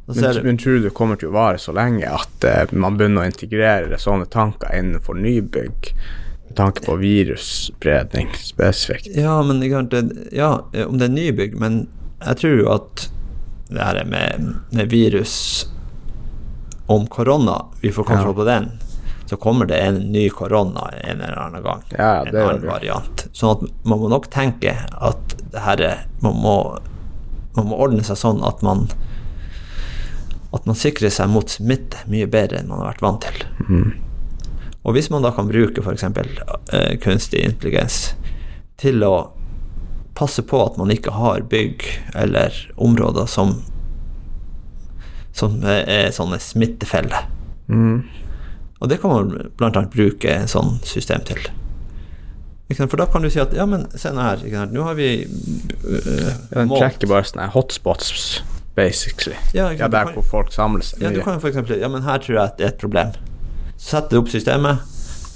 Men, men tror du det kommer til å vare så lenge at uh, man begynner å integrere sånne tanker innenfor nybygg? Med tanke på virusspredning spesifikt. ja, men det- ja, om det er nybygg, men jeg tror jo at det her er med, med virus Om korona, vi får kontroll på den, så kommer det en ny korona en eller annen gang. Ja, en annen variant. Sånn at man må nok tenke at det her er man må, man må ordne seg sånn at man at man sikrer seg mot smitte mye bedre enn man har vært vant til. Og hvis man da kan bruke f.eks. Uh, kunstig intelligens til å passe på at man ikke har bygg eller områder som som er, er sånne smittefeller. Mm. Og det kan man annet bruke en sånn system til. For da kan du si at ja, men se nå her, nå har vi øh, Den målt- trekker bare sånne hotspots, basically. Ja, Ja, der kan- hvor folk samler seg Ja, du kan jo for eksempel Ja, men her tror jeg at det er et problem. Så setter du opp systemet,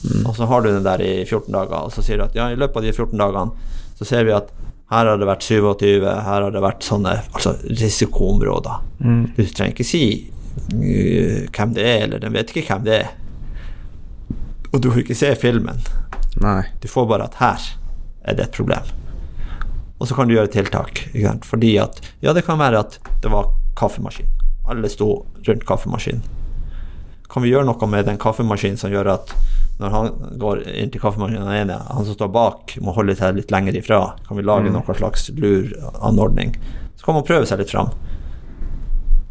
Mm. og så har du den der i 14 dager, og så sier du at ja, i løpet av de 14 dagene så ser vi at her har det vært 27, her har det vært sånne altså risikoområder. Mm. Du trenger ikke si uh, hvem det er, eller den vet ikke hvem det er. Og du får ikke se filmen. Nei. Du får bare at her er det et problem. Og så kan du gjøre tiltak. Fordi at Ja, det kan være at det var kaffemaskin. Alle sto rundt kaffemaskinen. Kan vi gjøre noe med den kaffemaskinen som gjør at når han går inn til kaffemaskinen ene, han som står bak, må holde seg litt lenger ifra? Kan vi lage noen slags lur anordning? Så kan man prøve seg litt fram.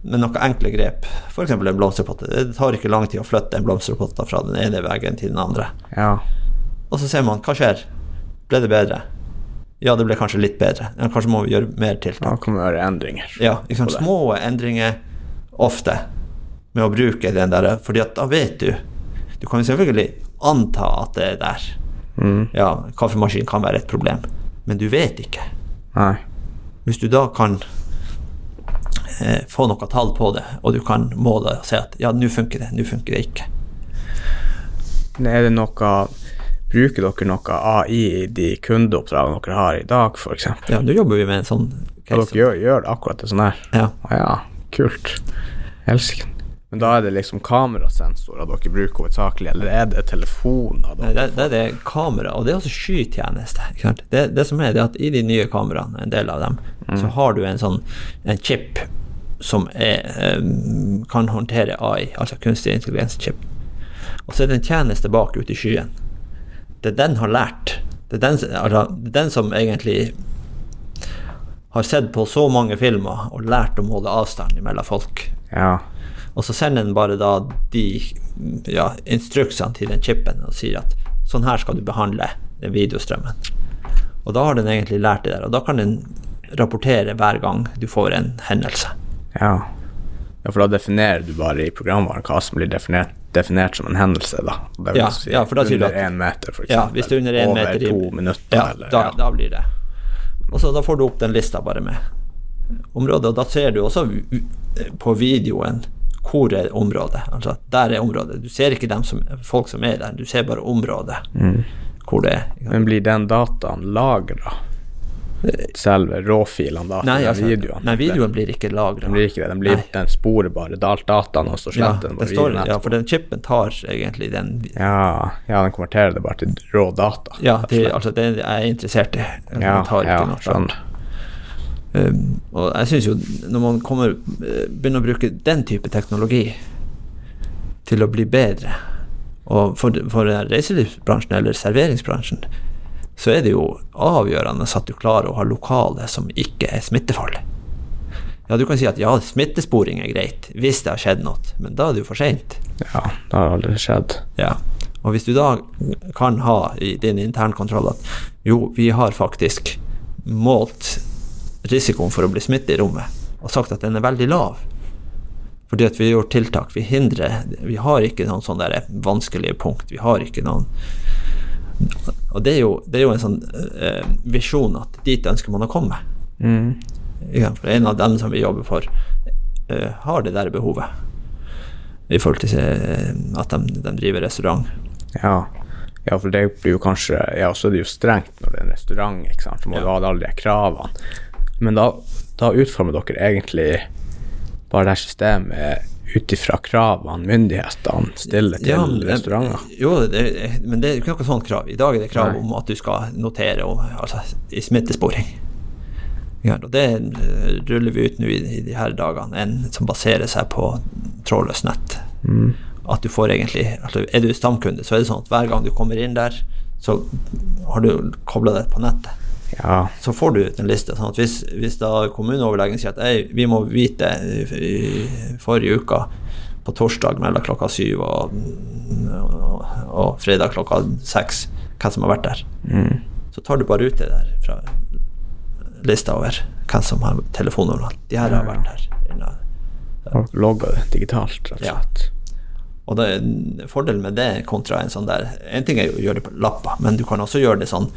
Med noen enkle grep. F.eks. en blomsterpotte. Det tar ikke lang tid å flytte en blomsterpotte fra den ene veggen til den andre. Ja. Og så ser man hva skjer. Ble det bedre? Ja, det ble kanskje litt bedre. Kanskje må vi gjøre mer Da tiltak. kan vi gjøre endringer. Ja, det. Små endringer ofte med å bruke den der, fordi at da vet du. Du kan jo selvfølgelig anta at det er der. Mm. Ja, kaffemaskin kan være et problem, men du vet ikke. Nei. Hvis du da kan eh, få noe tall på det, og du kan måle og se at ja, nå funker det, nå funker det ikke. Er det noe Bruker dere noe AI i de kundeoppdragene dere har i dag, f.eks.? Ja, nå jobber vi med en sånn case. Ja, dere gjør, gjør det akkurat det sånn her? Ja. Å ja, kult. Elsker Men da er det liksom kamerasensorer dere bruker hovedsakelig, eller er det telefoner? Nei, Da? det, det er det kamera, og det er også skytjeneste. Det, det som er det at i de nye kameraene, en del av dem, så har du en sånn en chip som er, kan håndtere AI, altså kunstig intelligens-chip. Og så er det en tjeneste bak ute i skyen. Det den har lært, det er den, altså, er den som egentlig har sett på så mange filmer og lært å måle avstand mellom folk. Ja. Og så sender den bare da de ja, instruksene til den chipen og sier at sånn her skal du behandle den videostrømmen. Og da har den egentlig lært det der, og da kan den rapportere hver gang du får en hendelse. ja. Ja, for da definerer du bare i programvaren hva som blir definert, definert som en hendelse, da. Ja, si ja, for da sier du at- meter, for Ja, eksempel. hvis det er under én meter i- to minutter, Ja, eller da, ja. da blir det. Og så da får du opp den lista bare med området, og da ser du også på videoen hvor er området. Altså, der er området. Du ser ikke dem som, folk som er der, du ser bare området hvor det er. Men blir den dataen lagra? Selve råfilene da? Nei, altså, videoen? nei, videoen blir ikke lagra. Den blir ikke det. Den, blir, Nei. den sporer bare dataen, og så Ja, den bare videoen ja, for den chipen tar egentlig den Ja, ja, den konverterer det bare til rå data. Ja, det, altså det jeg er interessert i. Den ja, tar ikke ja, noe skjønner. Um, og jeg syns jo, når man kommer, begynner å bruke den type teknologi til å bli bedre, og for, for reiselivsbransjen eller serveringsbransjen, så er det jo avgjørende at du klarer å ha lokale som ikke er smittefarlige. Ja, du kan si at ja, smittesporing er greit hvis det har skjedd noe, men da er det jo for seint. Ja, det har aldri skjedd. Ja. Og hvis du da kan ha i din internkontroll at jo, vi har faktisk målt risikoen for å bli smittet i rommet, og sagt at den er veldig lav. Fordi at vi har gjort tiltak. Vi hindrer Vi har ikke noen sånne der vanskelige punkt. Vi har ikke noen Og det er jo, det er jo en sånn eh, visjon at dit ønsker man å komme. Mm. For en av dem som vi jobber for, eh, har det der behovet. I forhold til eh, at de, de driver restaurant. Ja. ja, for det blir jo kanskje Ja, så er det jo strengt når det er en restaurant, ikke sant, så må Ja. du ha alle de kravene. Men da, da utformer dere egentlig bare det her systemet ut ifra kravene myndighetene stiller til Ja, restauranter. Jo, det, men det er ikke noe sånt krav. I dag er det krav Nei. om at du skal notere om, altså, i smittesporing. Ja, og det eh, ruller vi ut nå i, i de her dagene, en som baserer seg på trådløst nett. Mm. At du får egentlig altså, Er du stamkunde, så er det sånn at hver gang du kommer inn der, så har du kobla deg på nettet. Ja. så får du ut en liste. Sånn hvis, hvis da kommuneoverlegen sier at «Ei, vi må vite i, forrige uke på torsdag mellom klokka syv og, og, og fredag klokka seks hvem som har vært der, Mm. så tar du bare ut det der fra lista over hvem som har telefonnummer. De her har vært her. Og logga det digitalt, rett og Ja. Og det, fordelen med det kontra en sånn der En ting er å gjøre det på lappa, men du kan også gjøre det sånn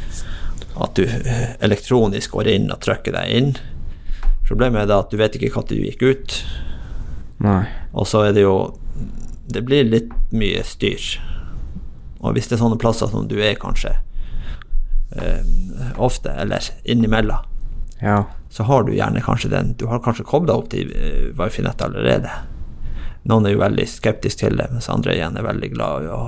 at du eh, elektronisk går inn og trykker deg inn. Problemet er at du vet ikke når du gikk ut, Nei. og så er det jo Det blir litt mye styr. Og hvis det er sånne plasser som du er kanskje eh, ofte, eller innimellom, Ja. så har du gjerne kanskje den Du har kanskje kobla opp til uh, wifi-nettet allerede. Noen er jo veldig skeptiske til det, mens andre igjen er veldig glad i å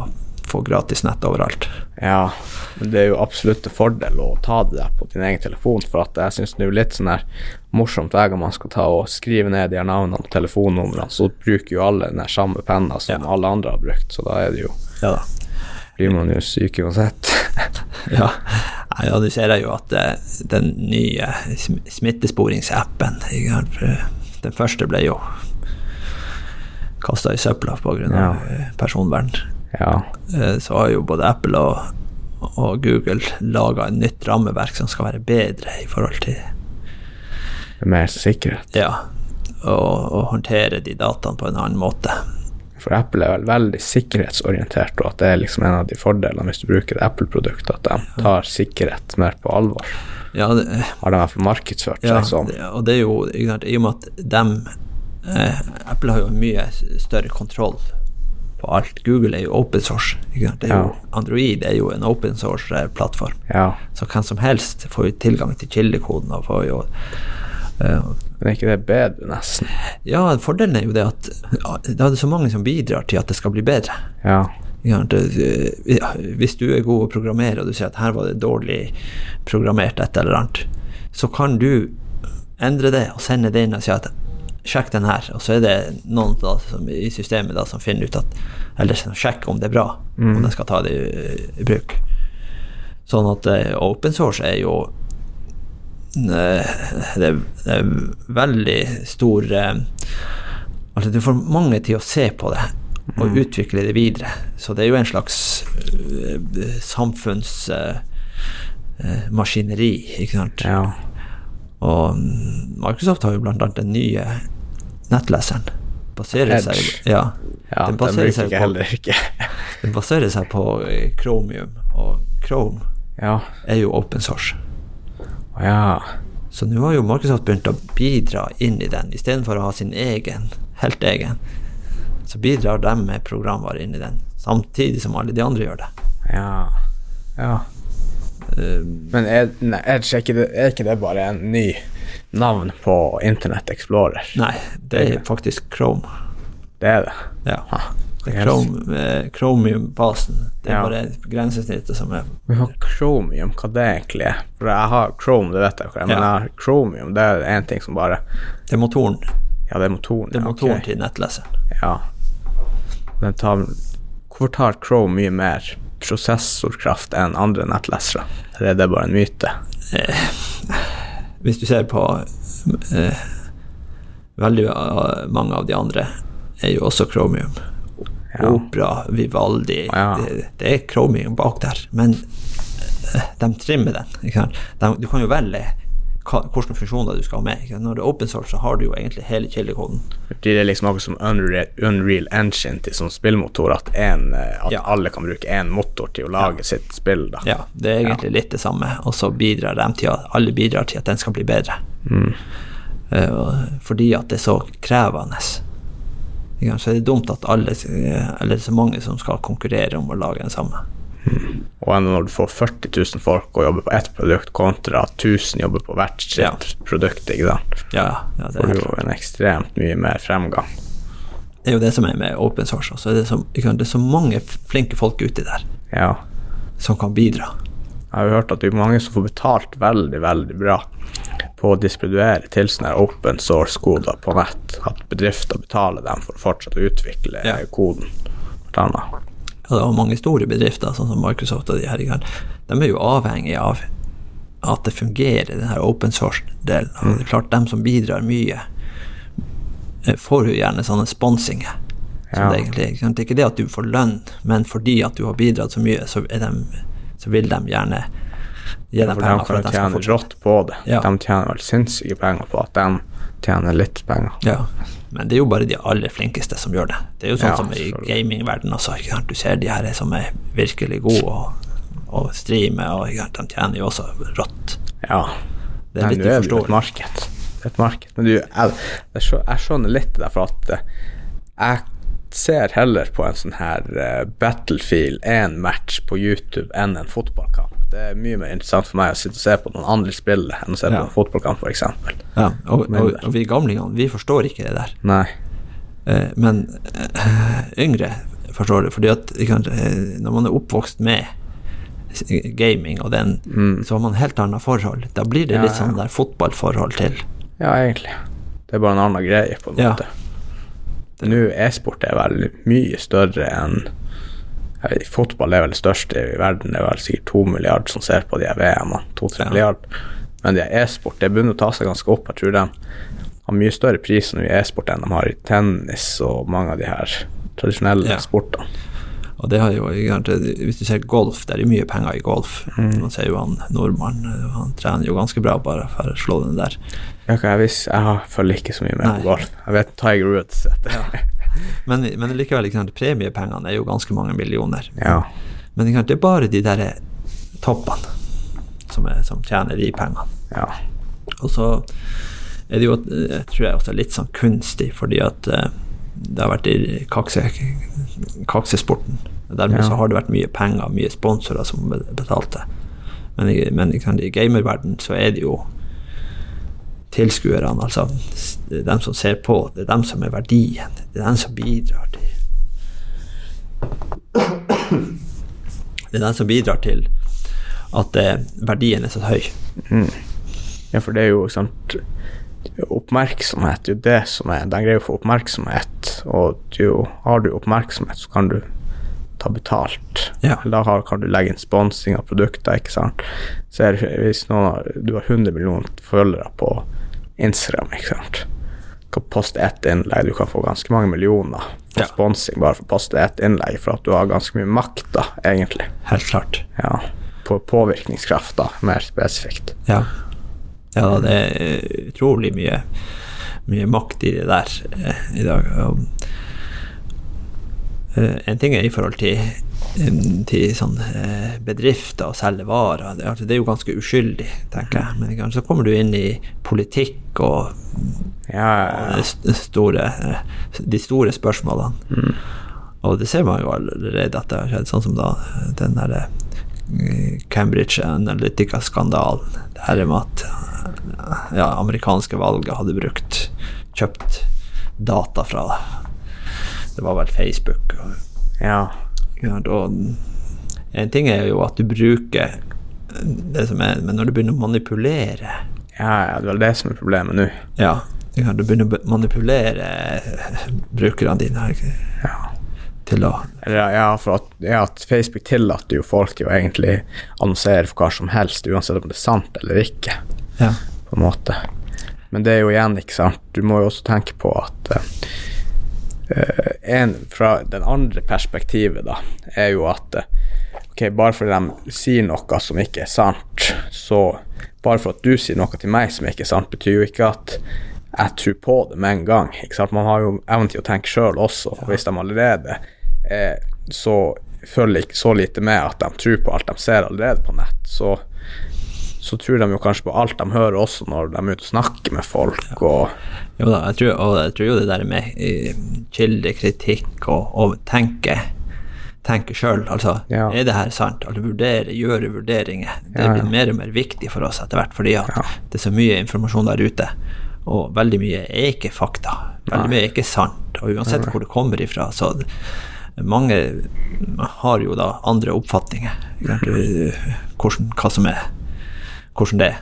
få gratis nett overalt. Ja, men det er jo absolutt en fordel å ta det der på din egen telefon, for at jeg syns det er jo litt sånn her morsomt hver gang man skal ta og skrive ned de her navnene og telefonnumrene, så bruker jo alle den samme penna som Ja. alle andre har brukt, så da er det jo Ja da. blir man jo syk uansett. Ja, ja, du ser jo at eh, den nye smittesporingsappen eh, Den første ble jo kasta i søpla pga. Ja. Ja. personvern. Ja. Eh, Så har jo både Apple og, og Google laga et nytt rammeverk som skal være bedre i forhold til er mer sikkerhet. ja, og, og håndtere de dataene på en annen måte. For Apple er vel veldig sikkerhetsorientert, og at det er liksom en av de fordelene hvis du bruker et Apple-produkt, at de tar sikkerhet mer på alvor. Ja, det, Har de i hvert fall markedsført ja seg sånn. det, og det er jo sant, I og med at dem eh, Apple har jo mye større kontroll på alt. Google er jo open source. Jo, Android er jo en open source-plattform. Ja, Så hvem som helst får jo tilgang til kildekoden og får jo eh, men er ikke det bedre, nesten? Ja, fordelen er jo det at da er det så mange som bidrar til at det skal bli bedre. Det- ja, Hvis du er god å programmere, og du sier at her var det dårlig programmert et eller annet, så kan du endre det og sende det inn og si at sjekk den her, og så er det noen da, som, i systemet da, som finner ut at Eller som sjekker om det er bra, om den skal ta det i, i bruk. Sånn at uh, open source er jo uh, det, det er veldig stor uh, Altså, du får mange til å se på det og utvikle det videre. Så det er jo en slags samfunnsmaskineri, ikke sant. Ja. Og mm, Microsoft har jo blant annet den nye nettleseren. Baserer Edge. seg Ja. Ja, den den baserer bruker seg på, heller ikke. den baserer seg på eh, Chromium, og Chrome Ja. er jo open source. Ja. Så nå har jo Microsoft begynt å bidra inn i den, istedenfor å ha sin egen, helt egen. Så bidrar de med programvare inn i den, samtidig som alle de andre gjør det. Ja. Ja. Eh, Men er, nei, er ikke, det, er ikke det bare en ny navn på Internett Explorer? nei, det er faktisk Chrome. Det er det. Ja. Det er Chrome, eh, Chromium-basen. Det er Ja. bare grensesnittet som er Vi har Chromium, hva det egentlig er? For jeg har Chrome, det vet jeg er, men Ja. Chromium, det er en ting som bare Det er motoren. Ja, det er motoren. Det er motoren ok. til nettleseren. Ja. Den tar Hvorfor tar Chrome mye mer prosessorkraft enn andre nettlesere? Eller er det bare en myte? Hvis du ser på eh, Veldig eh, mange av de andre er jo også Chromium. Ja. Opera, Vivaldi Ja. det, det er Chromium bak der. Men eh, de trimmer den. De, du kan jo velge hvilke funksjoner du skal ha med. Når det er open source, så har du jo egentlig hele kildekoden. Det er liksom noe som Unreal, Unreal Engine til sånn spillmotor, at, en, eh, at Ja. alle kan bruke én motor til å lage sitt spill, da? Ja, det er egentlig litt det samme. Og så bidrar de til at alle bidrar til at den skal bli bedre. Mm. fordi at det er så krevende. Så er det dumt at alle, eh, eller så mange som skal konkurrere om å lage den samme. Og når du får 40 000 folk og jobber på ett produkt, kontra at 1000 jobber på hvert sitt Ja. produkt, ikke sant? Ja, ja, det, får er du jo en ekstremt mye mer fremgang. det er jo det som er med open source. Så er det, så, ikke det er så mange flinke folk ute der Ja. som kan bidra. Jeg har jo hørt at det er mange som får betalt veldig, veldig bra på å distribuere til sånne open source-koder på nett. At bedrifter betaler dem for å fortsette å utvikle Ja. koden. Blant annet. Er mange store bedrifter, sånn som Microsoft og de her, de er jo avhengig av at det fungerer, den her open source-delen. Og det er klart, dem som bidrar mye, eh, får jo gjerne sånne sponsinger. Ja. det, egentlig, det er ikke det at du får lønn, men fordi at du har bidratt så mye, så, dem, så vil de gjerne gi deg For de penger for at de skal tjene rått på det. Ja. De tjener vel sinnssyke penger på at de tjener litt penger. Ja, men det er jo bare de aller flinkeste som gjør det. Det er jo sånn Ja, som i gamingverdenen også. Du ser de her som er virkelig gode og, og streamer, og de tjener jo også rått. Ja. Det er du er jo et marked. Det er et marked. Men du, jeg, jeg, skjønner litt derfor at eh, jeg ser heller på en sånn her eh, Battlefield én match på YouTube enn en fotballkamp. Det er mye mer interessant for meg å sitte og se på noen andre spill enn å se på Ja. en fotballkamp, f.eks. Ja, og, og, og vi gamlingene, vi forstår ikke det der. Nei. Eh, men eh, yngre forstår det, fordi at kan, eh, når man er oppvokst med gaming og den, så har man helt annet forhold. Da blir det Mm. Ja, litt sånn der fotballforhold til. Ja, egentlig. Det er bare en annen greie, på en Ja. måte. Nå, e-sport er vel mye større enn vet, Fotball er vel størst i verden. Det er vel sikkert to milliarder som ser på de VM-ene. To-tre Ja. milliarder. Men de e-sport det begynner å ta seg ganske opp. Jeg tror de har mye større pris nå i e-sport enn de har i tennis og mange av de her tradisjonelle Ja. sportene. Og det har jo, Hvis du ser golf, det er mye penger i golf. Mm. Man ser jo han nordmannen, han trener jo ganske bra bare for å slå den der. Jeg, jeg, vis, jeg følger ikke så mye med Nei. på golf. Jeg vet Tiger Woods. Men, men likevel, premiepengene er jo ganske mange millioner. Ja. Men det er bare de der toppene som, er, som tjener de pengene. ja. Og så er det jo, jeg tror jeg, også litt sånn kunstig, fordi at eh, det har vært i kakse, kaksesporten. Dermed Ja. så har det vært mye penger, mye sponsorer som betalte. Men, men i gamerverden så er det jo tilskuerne, altså det er dem som ser på, det er dem som er verdien. Det er dem som bidrar til Det er dem som bidrar til at eh, verdien er så høy. Ja, for det er jo sant, oppmerksomhet. Det er jo det som er Den greier å få oppmerksomhet, og er har du oppmerksomhet, så kan du ta betalt. Ja. Da har, kan du legge inn sponsing av produkter, ikke sant. Så er hvis noen du har 100 millioner følgere på Instagram, ikke sant. Kan poste ett innlegg, du kan få ganske mange millioner på Ja. sponsing bare for å poste ett innlegg, for at du har ganske mye makt, da, egentlig. Helt klart. Ja. På påvirkningskraft, da, mer spesifikt. Ja. ja da, det er utrolig mye, mye makt i det der eh, i dag. Og, en ting er i forhold til, eh, til sånn, eh, bedrifter og selge varer. Det, altså, det er jo ganske uskyldig, tenker jeg. Men så kommer du inn i politikk og Ja, st- store, eh, de store spørsmålene. Og det ser man jo allerede at det har skjedd, sånn som da den derre eh, Cambridge Analytica-skandalen. Det her med at eh, ja, amerikanske valget hadde brukt kjøpt data fra Det var vel Facebook. Ja. ja, da, en ting er jo at du bruker det som er Men når du begynner å manipulere Ja, ja, det er vel det som er problemet nå. Ja, du begynner å manipulere brukerne dine? Ja. til å ja, for at, ja, at Facebook tillater jo folk til å egentlig annonsere for hva som helst, uansett om det er sant eller ikke, Ja. på en måte. Men det er jo igjen, ikke sant, du må jo også tenke på at eh, en fra den andre perspektivet, da, er jo at eh, ok, bare fordi de sier noe som ikke er sant, så bare for at du sier noe til meg som ikke er sant, betyr jo ikke at jeg tror på det med en gang. Ikke sant? Man har jo evnen til å tenke sjøl også, og hvis de allerede eh, så følger ikke så lite med at de tror på alt de ser allerede på nett, så, så tror de jo kanskje på alt de hører også når de er ute og snakker med folk og Jo da, jeg tror, og jeg tror jo det der med eh, kildekritikk og, og tenke tenke sjøl, altså Ja. er det her sant? Altså vurdere, gjøre vurderinger. Det Ja, ja. blir mer og mer viktig for oss etter hvert, fordi at Ja. det er så mye informasjon der ute. Og veldig mye er ikke fakta. Veldig mye er ikke sant. Og uansett hvor det kommer ifra, så mange har jo da andre oppfatninger. Du- Hvordan, hva som er hvordan det er.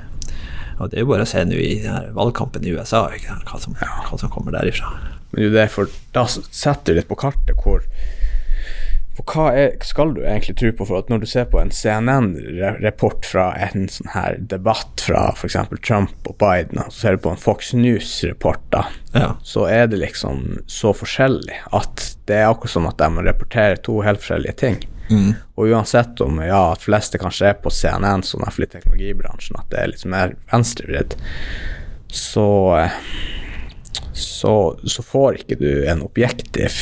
Og det er jo bare å se nå i denne valgkampen i USA? Hva, som, hva som kommer derifra. Men det er for da setter du litt på kartet hvor for hva er, skal du egentlig tro på? For at når du ser på en CNN-rapport fra en sånn her debatt fra f.eks. Trump og Biden, og så ser du på en Fox News-rapport, da, Ja. så er det liksom så forskjellig at det er akkurat som at de rapporterer to helt forskjellige ting. Mm. Og uansett om ja, at fleste kanskje er på CNN, sånn i teknologibransjen, at det er litt mer venstrevridd, så, eh, så så får ikke du en objektiv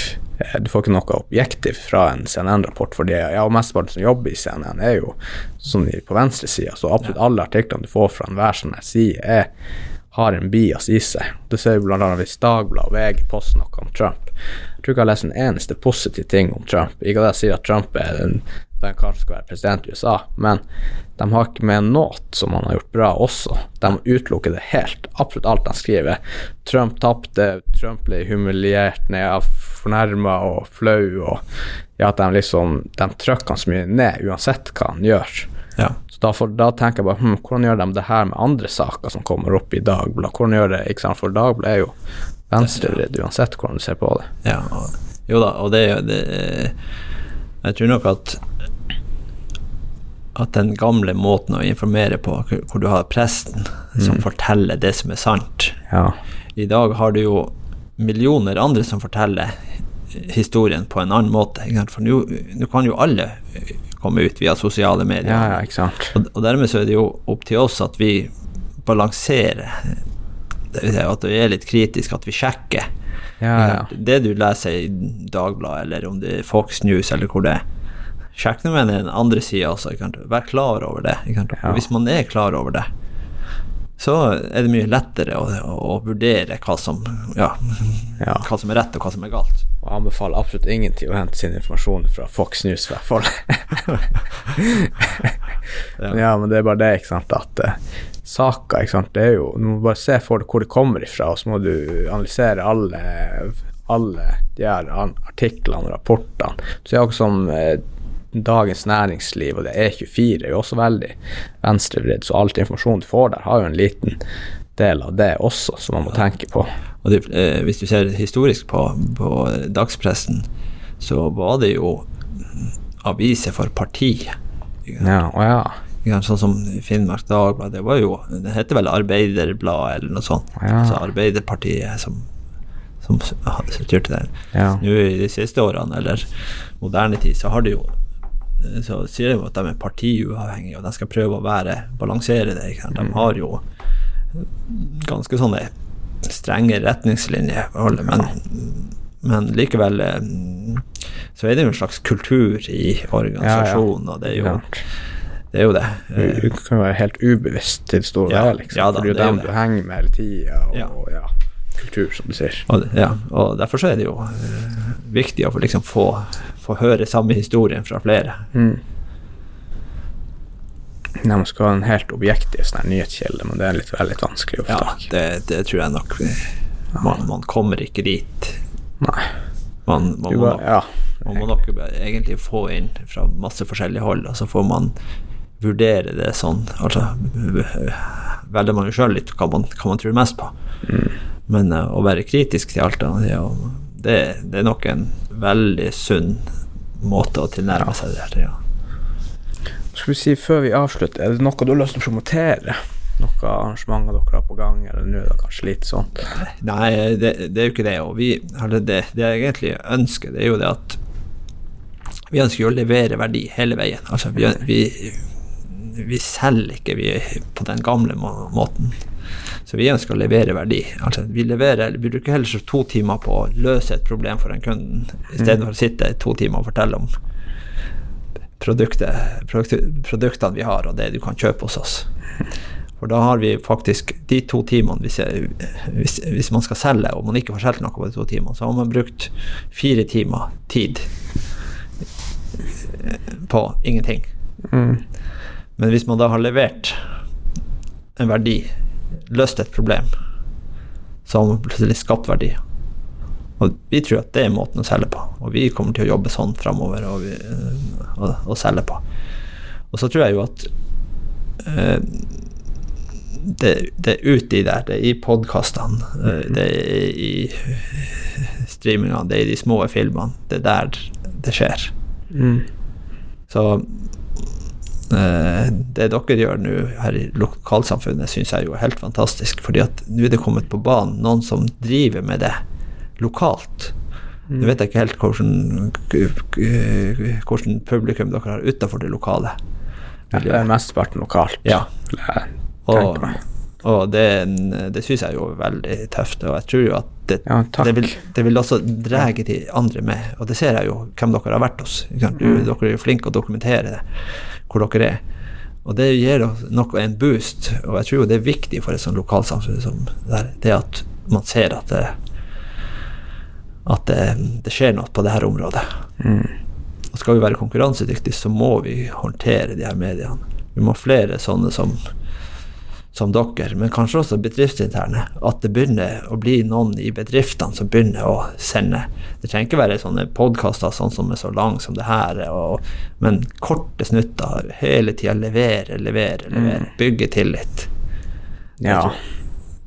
eh, Du får ikke noe objektiv fra en CNN-rapport, fordi ja, og mesteparten som jobber i CNN, er jo sånn på venstresida, så absolutt alle artiklene du får fra enhver sånn jeg side, er har en bias i seg. Det ser vi annet hvis Dagbladet og VG poster noe om Trump. Jeg tror ikke jeg har lest en eneste positiv ting om Trump. Ikke at jeg sier at Trump er den, den kanskje skal være president i USA, men de har ikke med noe som han har gjort bra også. De utelukker det helt. Absolutt alt de skriver. Trump tapte, Trump ble humiliert ned, fornærma og flau, og ja, at de liksom De trykker han så mye ned uansett hva han gjør. Ja. Så da, for, da tenker jeg bare hm, hvordan gjør de det her med andre saker som kommer opp i Dagbladet? Hvordan gjør det, ikke sant? For Dagbladet er jo venstrevridd uansett hvordan du ser på det. Ja, og, jo da, og det, det Jeg tror nok at at den gamle måten å informere på, hvor du har presten som forteller det som er sant Ja. I dag har du jo millioner andre som forteller historien på en annen måte. For nå kan jo alle komme ut via sosiale medier. Ja, ja. Og, og dermed så er det jo opp til oss at vi balanserer. At vi er litt kritiske, at vi sjekker. Ja, ja. Det du leser i Dagbladet, eller om det er Fox News, eller hvor det er. Sjekk nå med den andre sida også. Vær klar over det. Hvis man er klar over det, så er det mye lettere å, å, å vurdere hva som, ja, Ja. hva som er rett, og hva som er galt. Og jeg anbefaler absolutt ingen til å hente sin informasjon fra Fox News, i hvert fall. Ja. men det er bare det, ikke sant, at uh, saker, ikke sant, det er jo Du må bare se for deg hvor det kommer ifra, og så må du analysere alle, alle de her artiklene og rapportene. Så det er akkurat som uh, Dagens Næringsliv og det E24 er jo også veldig venstrevridd, så all informasjon du får der, har jo en liten del av det også, som man må tenke på. Og det, eh, hvis du ser historisk på, på dagspressen, så var det jo aviser for parti. Ja, og ja. Sånn som Finnmark Dagblad, det var jo Det heter vel Arbeiderbladet eller noe sånt. Ja. Altså Arbeiderpartiet som, som styrte den. ja. Nå i de siste årene, eller moderne tid, så har de jo så sier de at de er partiuavhengige, og de skal prøve å være balansere det. De har jo ganske sånne strenge retningslinjer, men, men likevel eh, så er det jo en slags kultur i organisasjonen, og det er jo Klart. det. Er jo det. Du, du kan være helt ubevisst til det store Ja, liksom. ja da, for det er jo dem du henger med hele tida, og Ja. ja. kultur, som du sier. Og, ja, og derfor så er det jo eh, viktig å liksom få, få høre samme historien fra flere. Mm. Man skal ha en helt objektiv sånn nyhetskilde, men det er litt, veldig vanskelig å få Ja, tak i. det, det tror jeg nok man, man kommer ikke dit. Nei. Man, man, må, nok, ja. man må nok egentlig få inn fra masse forskjellige hold, og så får man vurdere det sånn. Altså velger man jo sjøl litt hva man, hva man tror mest på. Men uh, å være kritisk til alternativer, det, det er nok en veldig sunn måte å tilnærme seg det her. Ja. Skal vi si før vi avslutter, er det noe du har lyst til å promotere? Noen arrangementer dere har på gang, eller nå er det kanskje litt sånt? Nei, det, det er jo ikke det. Og vi, eller det, det jeg egentlig ønsker, det er jo det at vi ønsker jo å levere verdi hele veien. Altså, vi, vi, vi selger ikke vi, på den gamle må måten. Så vi ønsker å levere verdi. Altså, vi, leverer, vi bruker heller to timer på å løse et problem for en kunden, istedenfor å sitte to timer og fortelle om produktet, produktene vi har, og det du kan kjøpe hos oss. For da har vi faktisk de to timene hvis, jeg, hvis, hvis man skal selge, og man ikke får solgt noe på de to timene, så har man brukt fire timer tid på ingenting. Mm. Men hvis man da har levert en verdi, løst et problem, så har man plutselig skapt verdi. Og vi tror at det er måten å selge på, og vi kommer til å jobbe sånn framover og, vi, og, og selge på. Og så tror jeg jo at eh, det, det er ute i der, det er i podkastene, eh, det er i streamingene, det er i de små filmene. Det er der det skjer. Mm. Så eh, det dere gjør nå her i lokalsamfunnet, syns jeg jo er helt fantastisk. fordi at nå er det kommet på banen noen som driver med det lokalt. Nå vet jeg ikke helt hvordan, hvordan publikum dere har utenfor det lokale. Ja, det er mesteparten lokalt. Ja, og, og det, det syns jeg jo er veldig tøft. Og jeg tror jo at det, Ja, det, vil, det vil også dra de andre med. Og det ser jeg jo hvem dere har vært hos. Du, Mm. Dere er jo flinke å dokumentere det, hvor dere er. Og det gir noe en boost, og jeg tror jo det er viktig for et sånt lokalsamfunn som det det at man ser at det at det, det skjer noe på det her området. Mm. Og skal vi være konkurransedyktige, så må vi håndtere de her mediene. Vi må ha flere sånne som, som dere, men kanskje også bedriftsinterne. At det begynner å bli noen i bedriftene som begynner å sende. Det trenger ikke være sånne podkaster sånn som er så lang som det her, og, men korte snutter. Hele tida levere, levere, levere. Bygge tillit. Ja.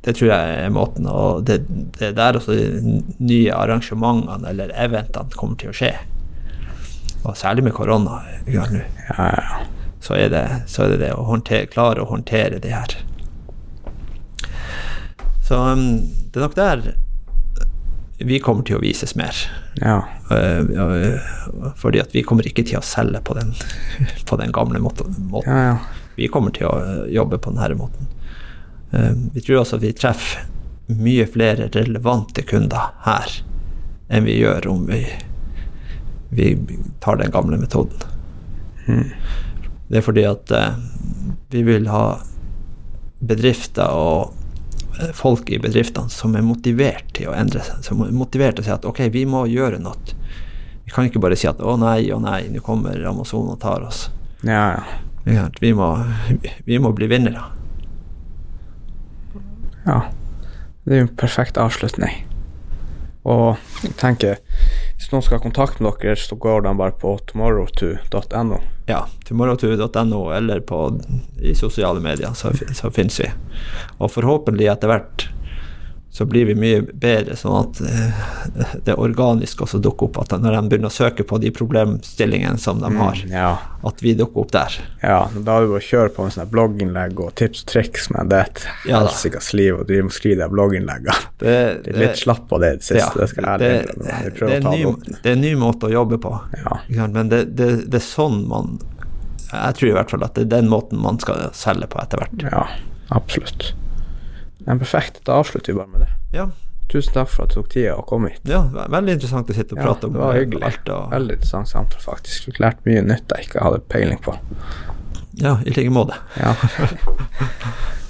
Det tror jeg er måten, og det, det er der også de nye arrangementene eller eventene kommer til å skje. Og særlig med korona Ja, ja. så, er det, så er det det å håndtere, klare å håndtere det her. Så um, det er nok der vi kommer til å vises mer. ja. Uh, uh, fordi at vi kommer ikke til å selge på den, på den gamle måten. ja, ja. vi kommer til å eh, jobbe på denne måten. Eh, Vi tror at vi treffer mye flere relevante kunder her enn vi gjør om vi, vi tar den gamle metoden. Det er fordi at eh, vi vil ha bedrifter og eh, folk i bedriftene som er motivert til å endre seg. Som er motivert til å si at ok, vi må gjøre noe. Vi kan ikke bare si at å nei, å nei, nå kommer Amazon og tar oss. ja, ja. Vi må, vi må bli vinnere. Ja. Det er jo en perfekt avslutning. Og jeg tenker, hvis noen skal ha kontakt med dere, så går de bare på tomorrow2.no. Ja, tomorrow2.no eller på, i sosiale medier, så, så finnes vi. Og forhåpentlig etter hvert så blir vi mye bedre, sånn at eh, det organisk også dukker opp. At når de begynner å søke på de problemstillingene som de har, Ja. at vi dukker opp der. ja. Da har du bare å kjøre på med sånne blogginnlegg og tips og triks, men det er et Ja helsikas liv å drive og skrive de blogginnleggene. Det, Det er litt slapp på det i det siste, ja, det skal jeg ærlig det, innrømme. Det, er det er en ny måte å jobbe på. Ja. Men det, det, det er sånn man Jeg tror i hvert fall at det er den måten man skal selge på etter hvert. ja, absolutt. Men perfekt, da avslutter vi bare med det. Ja, Tusen takk for at du tok tida å komme hit. ja veldig interessant å sitte og prate om det var hyggelig. alt. Og, Veldig interessant samtale, faktisk. Fikk lært mye nytt jeg ikke hadde peiling på. ja, i like måte. Ja.